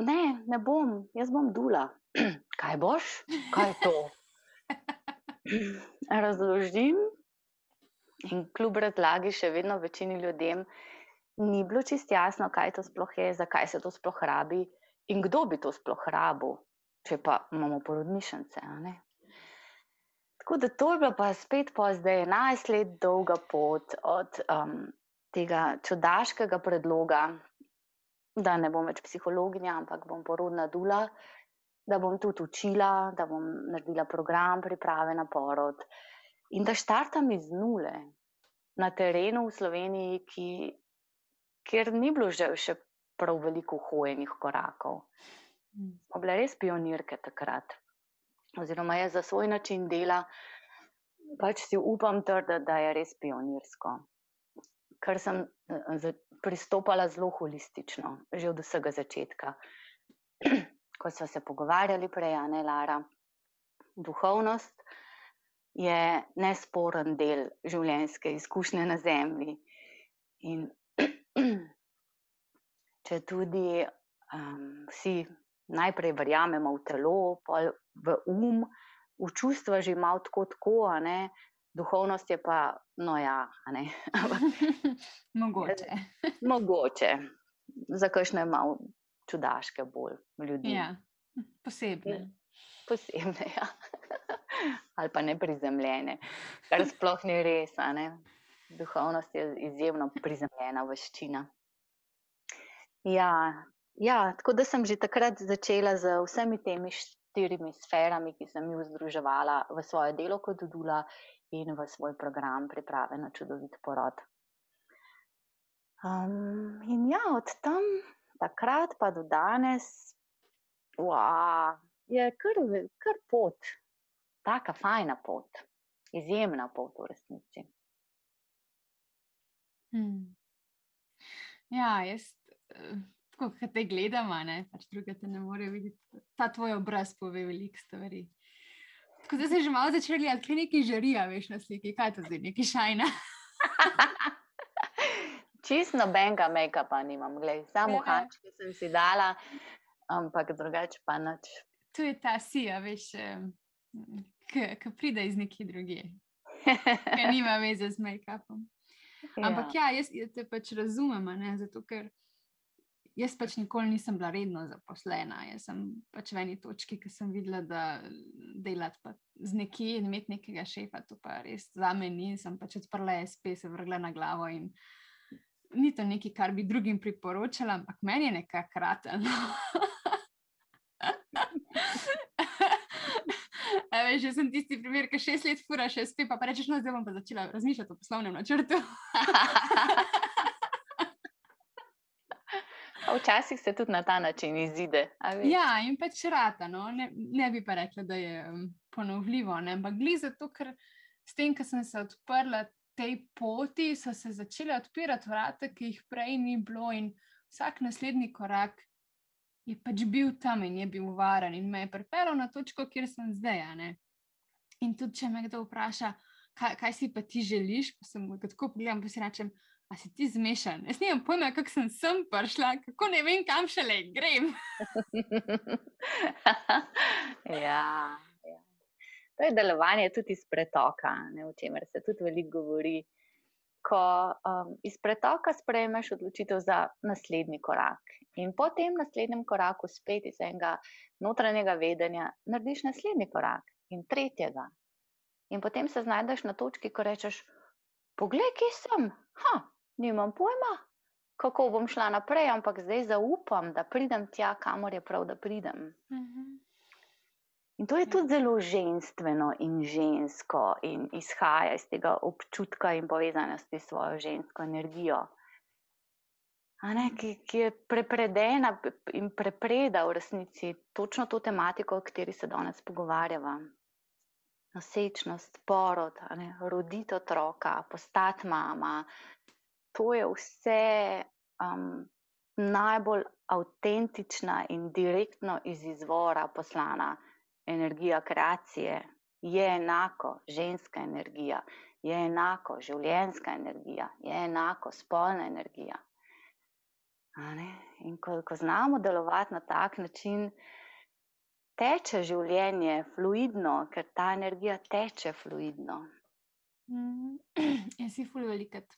Ne, ne bom, jaz bom dula. [clears throat] Kaj boš? Kaj je to? [laughs] Razložim. In kljub razlagi, še vedno večini ljudem ni bilo čist jasno, kaj to sploh je, zakaj se to sploh rabi. In kdo bi to sploh rabil, če pa imamo porodnišnice? Tako da to je bila pa spet pa zdaj 11 let dolga pot od um, tega čudaškega predloga, da ne bom več psihologinja, ampak bom porodna dula, da bom tudi učila, da bom naredila program priprave na porod in da štartam iz nule na terenu v Sloveniji, ki, kjer ni bilo že še prav veliko hojenih korakov. Mm. Smo bile res pionirke takrat. Oziroma, jaz za svoj način dela pač si upam trditi, da je res pionirsko. Ker sem eh, pristopala zelo holistično, že od vsega začetka. [clears throat] Ko smo se pogovarjali prej, Jana Lara, duhovnost je nesporen del življenjske izkušnje na zemlji. In [clears throat] če tudi um, vsi najprej verjamemo v telo, pa v um, v čustva že malo tako, tako ne, duhovnost je pa, no ja, ne. [laughs] mogoče. [laughs] mogoče, za kakšne malo čudaške bolj ljudi. Ja, posebne. Posebne, ja. [laughs] Ali pa ne prizemljene, kar sploh ni res. Duhovnost je izjemno prizemljena veščina. Ja, ja, tako da sem že takrat začela z vsemi temi štirimi sferami, ki sem jih združevala v svoje delo kot Dula in v svoj program priprave na čudovit porod. Um, in ja, od tam takrat pa do danes, wow, je kar, kar pot, taka fajna pot, izjemna pot v resnici. Hmm. Ja, jaz ko te gledamo, ne, pač druge te ne morejo videti. Ta tvoj obraz pove veliko stvari. Tako da se že malo začeli, ali kaj neki žarijo, veš na sliki, kaj to zdaj, neki šajna. [laughs] Čist nobenega make-upa nimam, gledaj, samo ja. hančke sem si dala, ampak drugače pa nič. To je ta sija, veš, ki pride iz nekje druge. [laughs] Ker nima veze z make-upom. Ampak ja, ja jaz, jaz te pač razumem, ne, zato ker jaz pač nikoli nisem bila redno zaposlena. Jaz sem pač v eni točki, ki sem videla, da delati z nekje in imeti nekega šefa, to pa res za me ni. Sem pač odprla SP, se vrgla na glavo in ni to nekaj, kar bi drugim priporočala, ampak meni je nekaj kraten. [laughs] veš, že sem tisti primer, ki šest let fura, še spet pa, pa rečeš, no, zdaj bom pa začela razmišljati o poslovnem načrtu. [laughs] Včasih se tudi na ta način izide. Ja, in pač rata. No? Ne, ne bi pa rekla, da je um, ponovljivo, ne? ampak gli zato, ker s tem, ko sem se odprla tej poti, so se začele odpirati vrata, ki jih prej ni bilo, in vsak naslednji korak je pač bil tam in je bil varen in me je pripeljal na točko, kjer sem zdaj. In tudi, če me kdo vpraša, kaj, kaj si pa ti želiš, pa sem tako pogledal, pa si rečem. A si ti zmešan? Jaz nimam pojma, kako sem sem prišla, kako ne vem, kam šele grem. [laughs] ja, ja. To je delovanje tudi iz pretoka, ne, o čemer se tudi veliko govori. Ko um, iz pretoka sprejmeš odločitev za naslednji korak, in po tem naslednjem koraku, spet iz enega notranjega vedenja, narediš naslednji korak in tretjega. In potem se znajdeš na točki, ko rečeš: Poglej, kje sem, ha, nimam pojma, kako bom šla naprej, ampak zdaj zaupam, da pridem tja, kamor je prav, da pridem. Mhm. In to je tudi zelo ženstveno in žensko, in izhaja iz tega občutka in povezanosti s svojo žensko energijo. Ne, ki, ki je prepredena in prepreda v resnici točno to tematiko, o kateri se danes pogovarjava. Nosečnost, porod, roditi otroka, postati mama, to je vse um, najbolj avtentična in direktno iz izvora poslana energija kreacije. Je enako ženska energija, je enako življenska energija, je enako spolna energija. In ko, ko znamo delovati na tak način, teče življenje fluidno, ker ta energija teče fluidno. Mm, [clears throat] jaz si fulj velikrat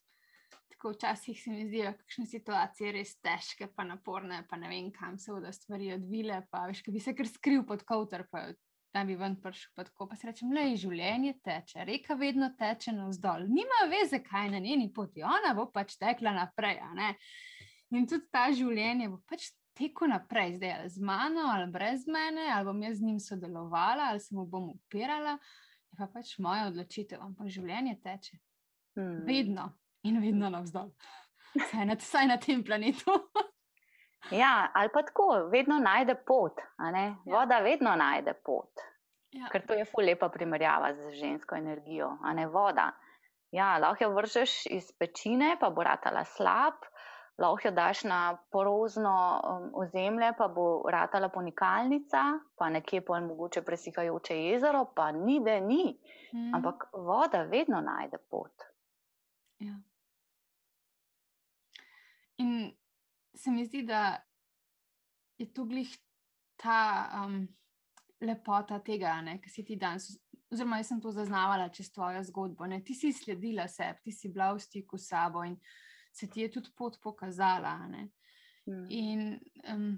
tako včasih se mi zdijo, da so situacije res težke, pa naporne, pa ne vem, kam se bodo stvari odvile. Pa veš, ki bi se kar skril pod kavter, pa da bi ven prišel. Pa, tako, pa se rečem, le življenje teče, reka vedno teče navzdol. Nima veze, kaj na njeni poti, ona bo pač tekla naprej. In tudi ta življenje bo pač tekel naprej, zdaj ali z mano, ali brez mene, ali bom jaz z njim sodelovala, ali se mu bom upirala. Je pa pač moja odločitev, ampak življenje teče. Hmm. Vedno in vedno navzdol, vsaj na, vsaj na tem planetu. ja, ali pa tako, vedno najde pot, ja. voda vedno najde pot. Ja. Ker to je fu lepa primerjava z žensko energijo, a ne voda. Ja, lahko jo vržeš iz pečine, pa bo ratala slab, lahko jo daš na porozno um, ozemlje, pa bo ratala ponikalnica, pa nekje pa mogoče presihajoče jezero, pa ni, da ni. Hmm. Ampak voda vedno najde pot. Ja. In se mi zdi, da je to glih ta um, lepota tega, ki si ti danes, oziroma jaz sem to zaznavala čez tvojo zgodbo. Ne? Ti si sledila sebi, ti si bila v stiku s sabo in se ti je tudi pot pokazala. Mm. In um,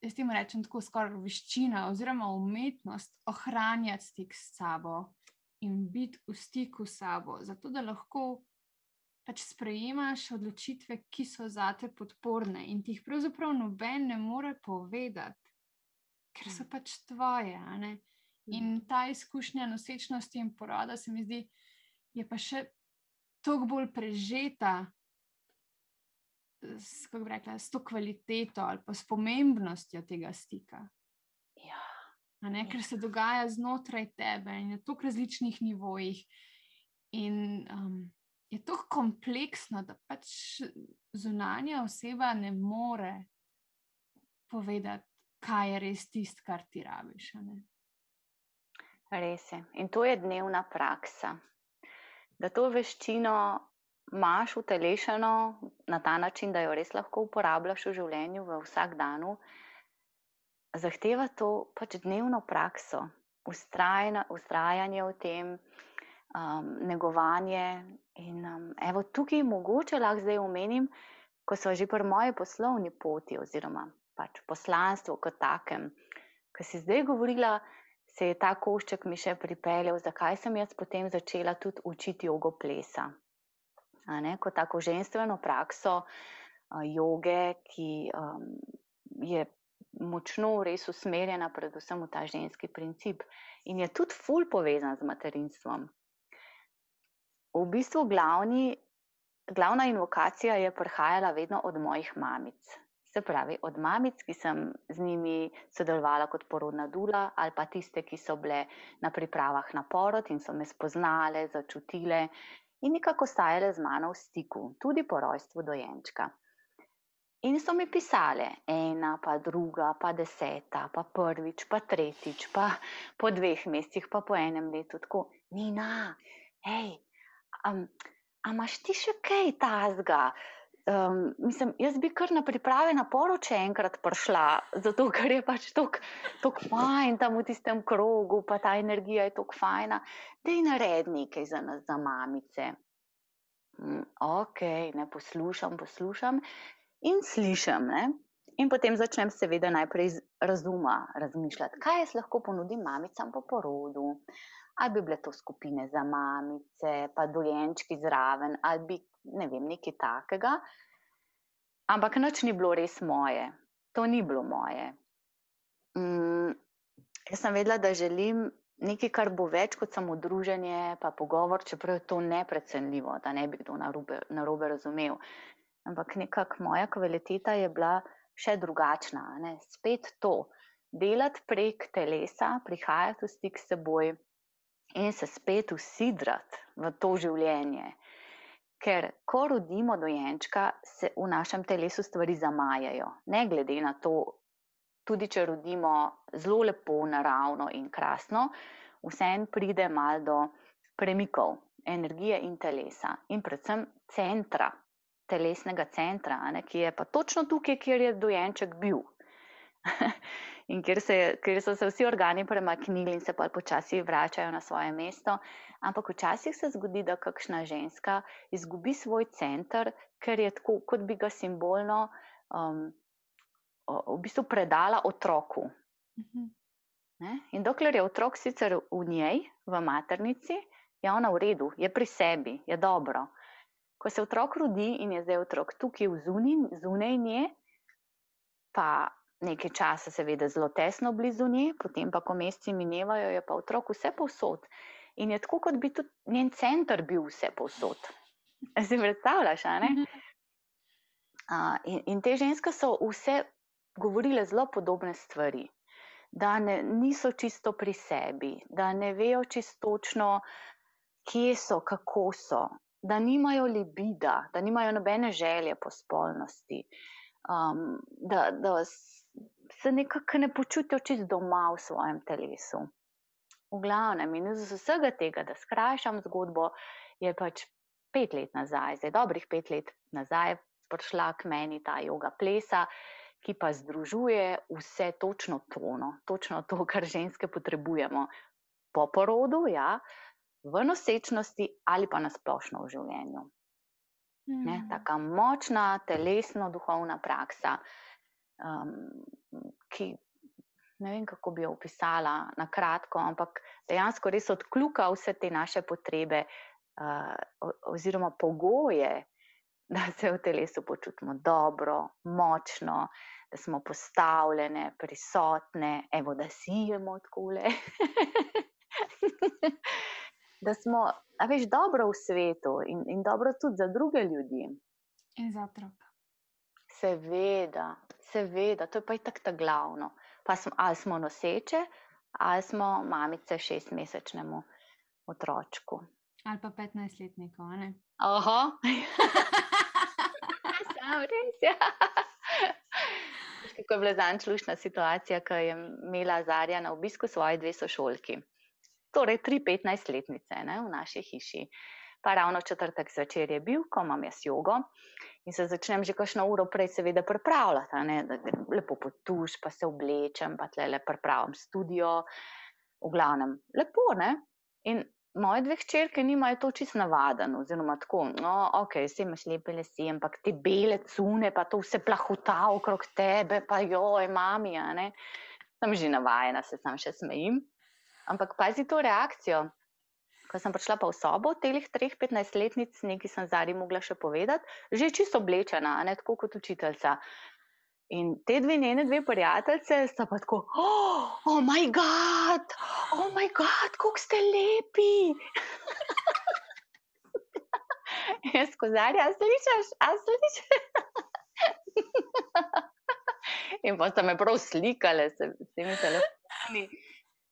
jaz ti rečem tako skoraj veščina oziroma umetnost ohranjati stik s sabo in biti v stiku s sabo, zato da lahko pač sprejemaš odločitve, ki so zate podporne in ti jih pravzaprav noben ne more povedati, ker so mm. pač tvoje. In mm. ta izkušnja nosečnosti in poroda se mi zdi, je pa še toliko bolj prežeta. S, rekla, s to kvaliteto ali pa s pomembnostjo tega stika. Ja. Ne, ker se dogaja znotraj tebe in na tako različnih nivojih. In um, je to kompleksno, da pač zunanja oseba ne more povedati, kaj je res tisto, kar ti rabiš. Res je. In to je dnevna praksa. Da to veščino imaš utelešeno na ta način, da jo res lahko uporabljaš v življenju, v vsak dan, zahteva to pač dnevno prakso, ustrajanje v tem, um, negovanje. In um, evo, tukaj mogoče lahko zdaj omenim, ko so že pri moji poslovni poti, oziroma pač poslanstvu kot takem, ki si zdaj govorila, se je ta košček mi še pripeljal, zakaj sem jaz potem začela tudi učiti jogo plesa. Kot tako ženstveno prakso uh, joge, ki um, je močno res usmerjena predvsem v ta ženski princip in je tudi ful povezan z materinstvom. V bistvu glavni, glavna invokacija je prihajala vedno od mojih mamic. Se pravi, od mamic, ki sem z njimi sodelovala kot porodna dula, ali pa tiste, ki so bile na pripravah na porod in so me spoznale, začutile in nekako stajale z mano v stiku, tudi po rojstvu dojenčka. In so mi pisale, ena, pa druga, pa deseta, pa prvič, pa tretjič, pa po dveh mesecih, pa po enem letu, tako, Nina, hej, um, a imaš ti še kaj tazga? Um, mislim, jaz bi kar na priprave na poroče enkrat prišla, zato ker je pač tako fajn tam v tistem krogu, pa ta energija je tako fajna. Da je nared nekaj za nas, za mamice. Mm, ok, ne poslušam, poslušam in slišim. Ne? In potem začnem, seveda, najprej iz razuma razmišljati, kaj jaz lahko ponudim mamicam po porodu. Ali bi bile to skupine za mamice, pa dojenčki zraven, ali bi ne vem, nekaj takega. Ampak noč ni bilo res moje, to ni bilo moje. Mm, jaz sem vedela, da želim nekaj, kar bo več kot samo druženje, pa pogovor, čeprav je to neprecenljivo, da ne bi kdo na robe razumel. Ampak nekako moja kvaliteta je bila še drugačna. Ne? Spet to, delati prek telesa, prihajati v stik s seboj in se spet usidrati v to življenje. Ker, ko rodimo dojenčka, se v našem telesu stvari zamajajo. Ne glede na to, tudi če rodimo zelo lepo, naravno in krasno, vseeno pride malo do premikov energije in telesa, in predvsem centra, telesnega centra, ne, ki je pa točno tukaj, kjer je dojenček bil. In kjer, se, kjer so se vsi organi premaknili in se pa počasi vračajo na svoje mesto. Ampak včasih se zgodi, da kakšna ženska izgubi svoj center, ker je tako, kot bi ga simbolno um, v bistvu predala otroku. Mhm. Ne? In dokler je otrok sicer v njej, v maternici, je ona v redu, je pri sebi, je dobro. Ko se otrok rodi in je zdaj otrok tukaj zunaj nje, pa nekaj časa, seveda, zelo tesno blizu nje, potem pa, ko meseci minevajo, je pa otrok vse povsod. In je tako, kot bi tudi njen center bil vse povsod. [laughs] Si predstavljaš, ali ne? Uh, in, in te ženske so vse govorile zelo podobne stvari, da ne, niso čisto pri sebi, da ne vejo čistočno, kje so, kako so, da nimajo libida, da nimajo nobene želje po spolnosti, um, da, da se nekako ne počutijo čist doma v svojem telesu. V glavnem, in iz vsega tega, da skrajšam zgodbo, je pač pet let nazaj, zdaj dobrih pet let nazaj, prišla k meni ta yoga plesa, ki pa združuje vse točno tono, točno to, kar ženske potrebujemo po porodu, ja, v nosečnosti ali pa na splošno v življenju. Mm. Ne, taka močna, telesno, duhovna praksa um, ki ne vem, kako bi jo opisala na kratko, ampak dejansko res odkljuka vse te naše potrebe uh, oziroma pogoje, [laughs] da se v telesu počutimo dobro, močno, da smo postavljene, prisotne, evo, da sijemo odkule. [laughs] Da smo, a veš, dobro v svetu in, in dobro tudi za druge ljudi. In za otroka. Seveda, seveda, to je pa tako ta glavno. Pa smo, ali smo noseče, ali smo mamice šestmesečnemu otročku. Ali pa petnajstletniku, ne? Oho. [laughs] Sam res, ja. Kako je bila zančlušna situacija, ko je imela Zarja na obisku svoje dve sošolki. Torej, tri petnajstletnice v naši hiši. Pa ravno četrtek zvečer je bil, ko imam jaz jogo in se začnem že kakšno uro prej, seveda, pripravljati, ne, da lepo potuš, pa se oblečem, pa tle le pripravim studio, v glavnem, lepo. Ne? In moje dve hčerke nimajo to čist navaden, oziroma tako, no, ok, vse imaš lepe lesi, ampak te bele cune, pa to vse plahuta okrog tebe, pa joj, mami, ne. Sem že navajena, se sam še smejim. Ampak pazi to reakcijo. Ko sem prišla pa v sobo, telih treh, petnajstletnic, nekaj sem zari mogla še povedati, že čisto oblečena, ne tako kot učiteljica. In te dve njene dve prijateljice sta pa tako, oh, moj bog, oh moj bog, kako ste lepi. [laughs] Jaz kozarja, a slišiš, a slišiš. [laughs] In pa sta me prav slikale s temi telefoni.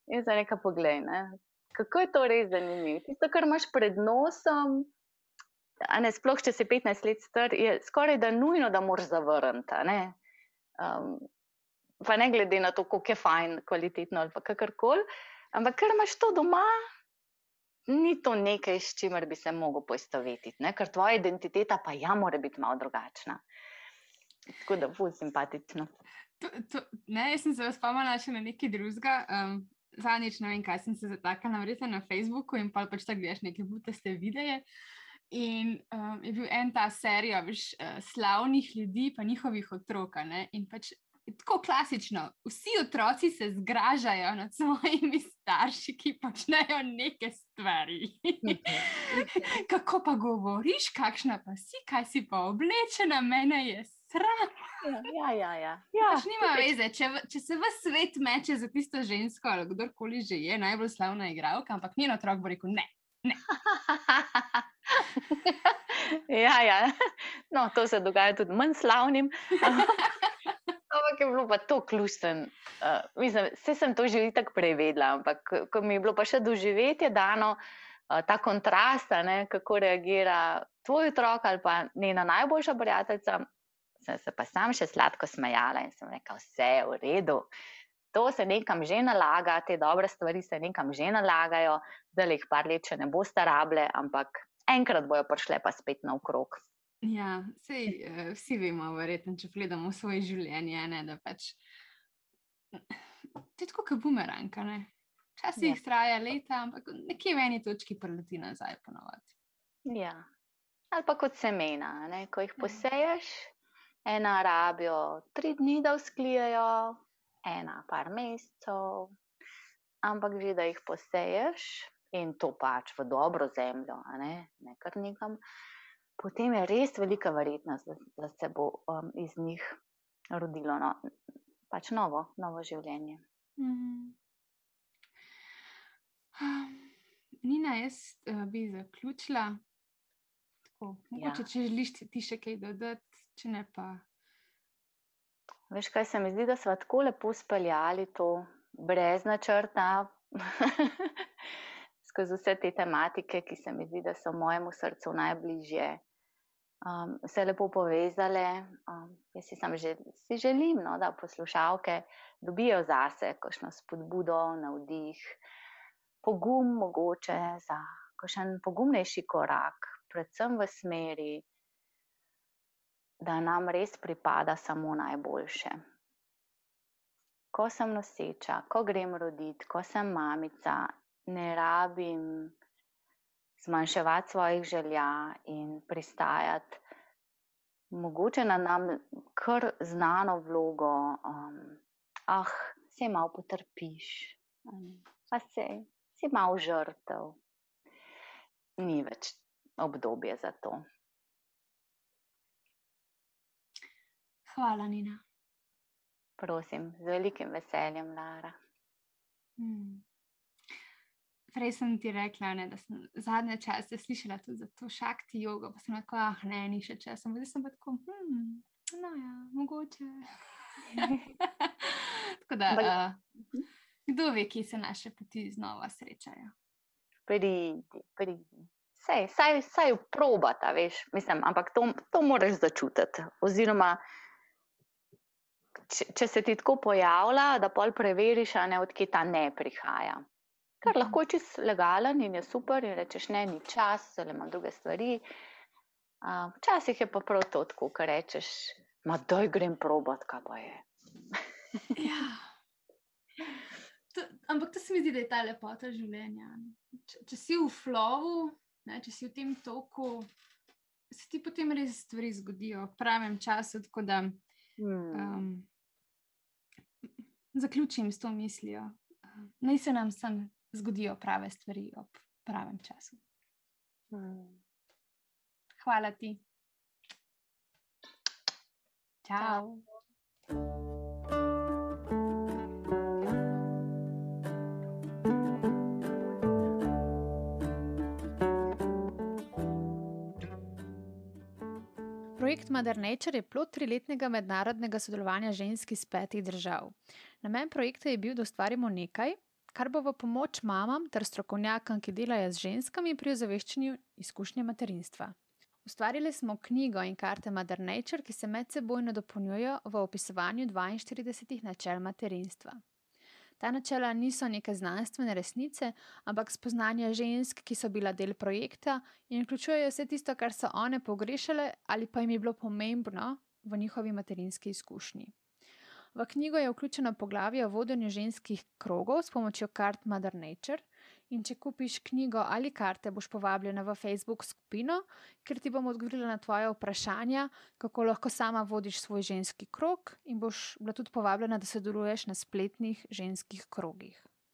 In za nekaj pogled, ne? kako je to res zanimivo. Tisto, kar imaš pred nosom, ne, sploh če si 15 let star, je skoraj da nujno, da moraš zavrniti. Ne? Um, pa ne glede na to, kako je fajn, kvalitetno ali kakorkoli. Ampak ker imaš to doma, ni to nekaj, s čimer bi se lahko poistovetiti, ker tvoja identiteta pa ja, mora biti malo drugačna. Tako da bo simpatično. To, to, ne, jaz sem se spomnila še na nekaj drugega. Um, Zadnjič ne vem, kaj sem se zataknila na Facebooku in pa pač tako gledaš neke butaste videe. In um, je bil en ta serija veš, uh, slavnih ljudi, pa njihovih otrok. In pač tako klasično, vsi otroci se zgražajo nad svojimi starši, ki počnejo neke stvari. [laughs] Kako pa govoriš, kakšna pa si, kaj si pa oblečena, mene je sram. Ja, ja, ja. ja. Pač nima veze, če, če se v svet meče za tisto žensko ali kdorkoli že je, najbolj slavna igralka, ampak njen otrok bo rekel ne. ne. [laughs] ja, ja. No, to se dogaja tudi manj slavnim. Ampak je bilo pa to ključen. Uh, mislim, vse sem to že tako prevedla, ampak ko mi je bilo pa še doživetje dano, uh, ta kontrast, ne, kako reagira tvoj otrok ali pa njena najboljša prijateljica, sem se pa sam še sladko smejala in sem rekla, vse je v redu. To se nekam že nalaga, te dobre stvari se nekam že nalagajo, da jih par let še ne bo starable, ampak enkrat bojo prišle pa spet naokrog. Ja, sej, uh, vsi vemo, verjetno, če gledamo svoje življenje, ne, da pač to je tako, kot bumerang. Včasih ja. traja leta, ampak nekje v eni točki preleti nazaj ponovadi. Ja. Ali pa kot semena, ne? ko jih ja. poseješ, ena rabijo tri dni, da vzklijajo, ena par mesecev, ampak že da jih poseješ in to pač v dobro zemljo, ne, ne kar nekam potem je res velika verjetnost, da, da se bo um, iz njih rodilo no, pač novo, novo življenje. Mm -hmm. Nina, jaz uh, bi zaključila. Tako, mogoče, ja. Če želiš ti še kaj dodati, če ne pa. Veš, kaj se mi zdi, da smo tako lepo speljali to brez načrta, [laughs] skozi vse te tematike, ki se mi zdi, da so mojemu srcu najbližje um, se lepo povezale. Um, jaz si, že, si želim, no, da poslušalke dobijo zase kakšno spodbudo, navdih, pogum, mogoče za kakšen pogumnejši korak, predvsem v smeri, da nam res pripada samo najboljše. Ko sem noseča, ko grem roditi, ko sem mamica, ne rabim zmanjševati svojih želja in pristajati, mogoče na nam kar znano vlogo, um, ah, se malo potrpiš, pa se si malo žrtev. Ni več obdobje za to. Hvala, Nina. Prosim, z velikim veseljem, Lara. Hmm. Prej sem ti rekla, ne, da sem zadnje čase slišala tudi za to šakti jogo, pa sem rekla, ah, ne, ni še čas. Zdaj sem pa tako, hm, no ja, mogoče. [laughs] tako da, uh, kdo ve, kje se naše poti znova srečajo? Pridi, pridi. Sej, saj, saj probata, veš, mislim, ampak to, to moraš začutiti. Oziroma, če, če se ti tako pojavlja, da pol preveriš, a ne odkje ta ne prihaja kar mhm. lahko je čist legalen in je super, in rečeš, ne, ni čas, ali ima druge stvari. Včasih uh, je pa prav to, ko rečeš, ma doj grem probat, kaj pa je. [laughs] ja. to, ampak to se mi zdi, da je ta lepota življenja. Če, če si v flowu, ne, če si v tem toku, se ti potem res stvari zgodijo v pravem času. Da, hmm. um, zaključim s to mislijo. Naj se nam sem zgodijo prave stvari ob pravem času. Hvala ti. Ciao. Ciao. Projekt Mother Nature je plod triletnega mednarodnega sodelovanja žensk iz petih držav. Namen projekta je bil, da ustvarimo nekaj, kar bo v pomoč mamam ter strokovnjakom, ki delajo z ženskami pri ozaveščanju izkušnje materinstva. Ustvarili smo knjigo in karte Mother Nature, ki se medsebojno dopolnjujejo v opisovanju 42 načel materinstva. Ta načela niso neke znanstvene resnice, ampak spoznanja žensk, ki so bila del projekta in vključujejo vse tisto, kar so one pogrešale ali pa jim je bilo pomembno v njihovi materinski izkušnji. V knjigo je vključeno poglavje o vodenju ženskih krogov s pomočjo kart Mother Nature. In če kupiš knjigo ali karte, boš povabljena v Facebook skupino, kjer ti bom odgovorila na tvoje vprašanja, kako lahko sama vodiš svoj ženski krog, in boš bila tudi povabljena, da sodeluješ na spletnih ženskih krogih.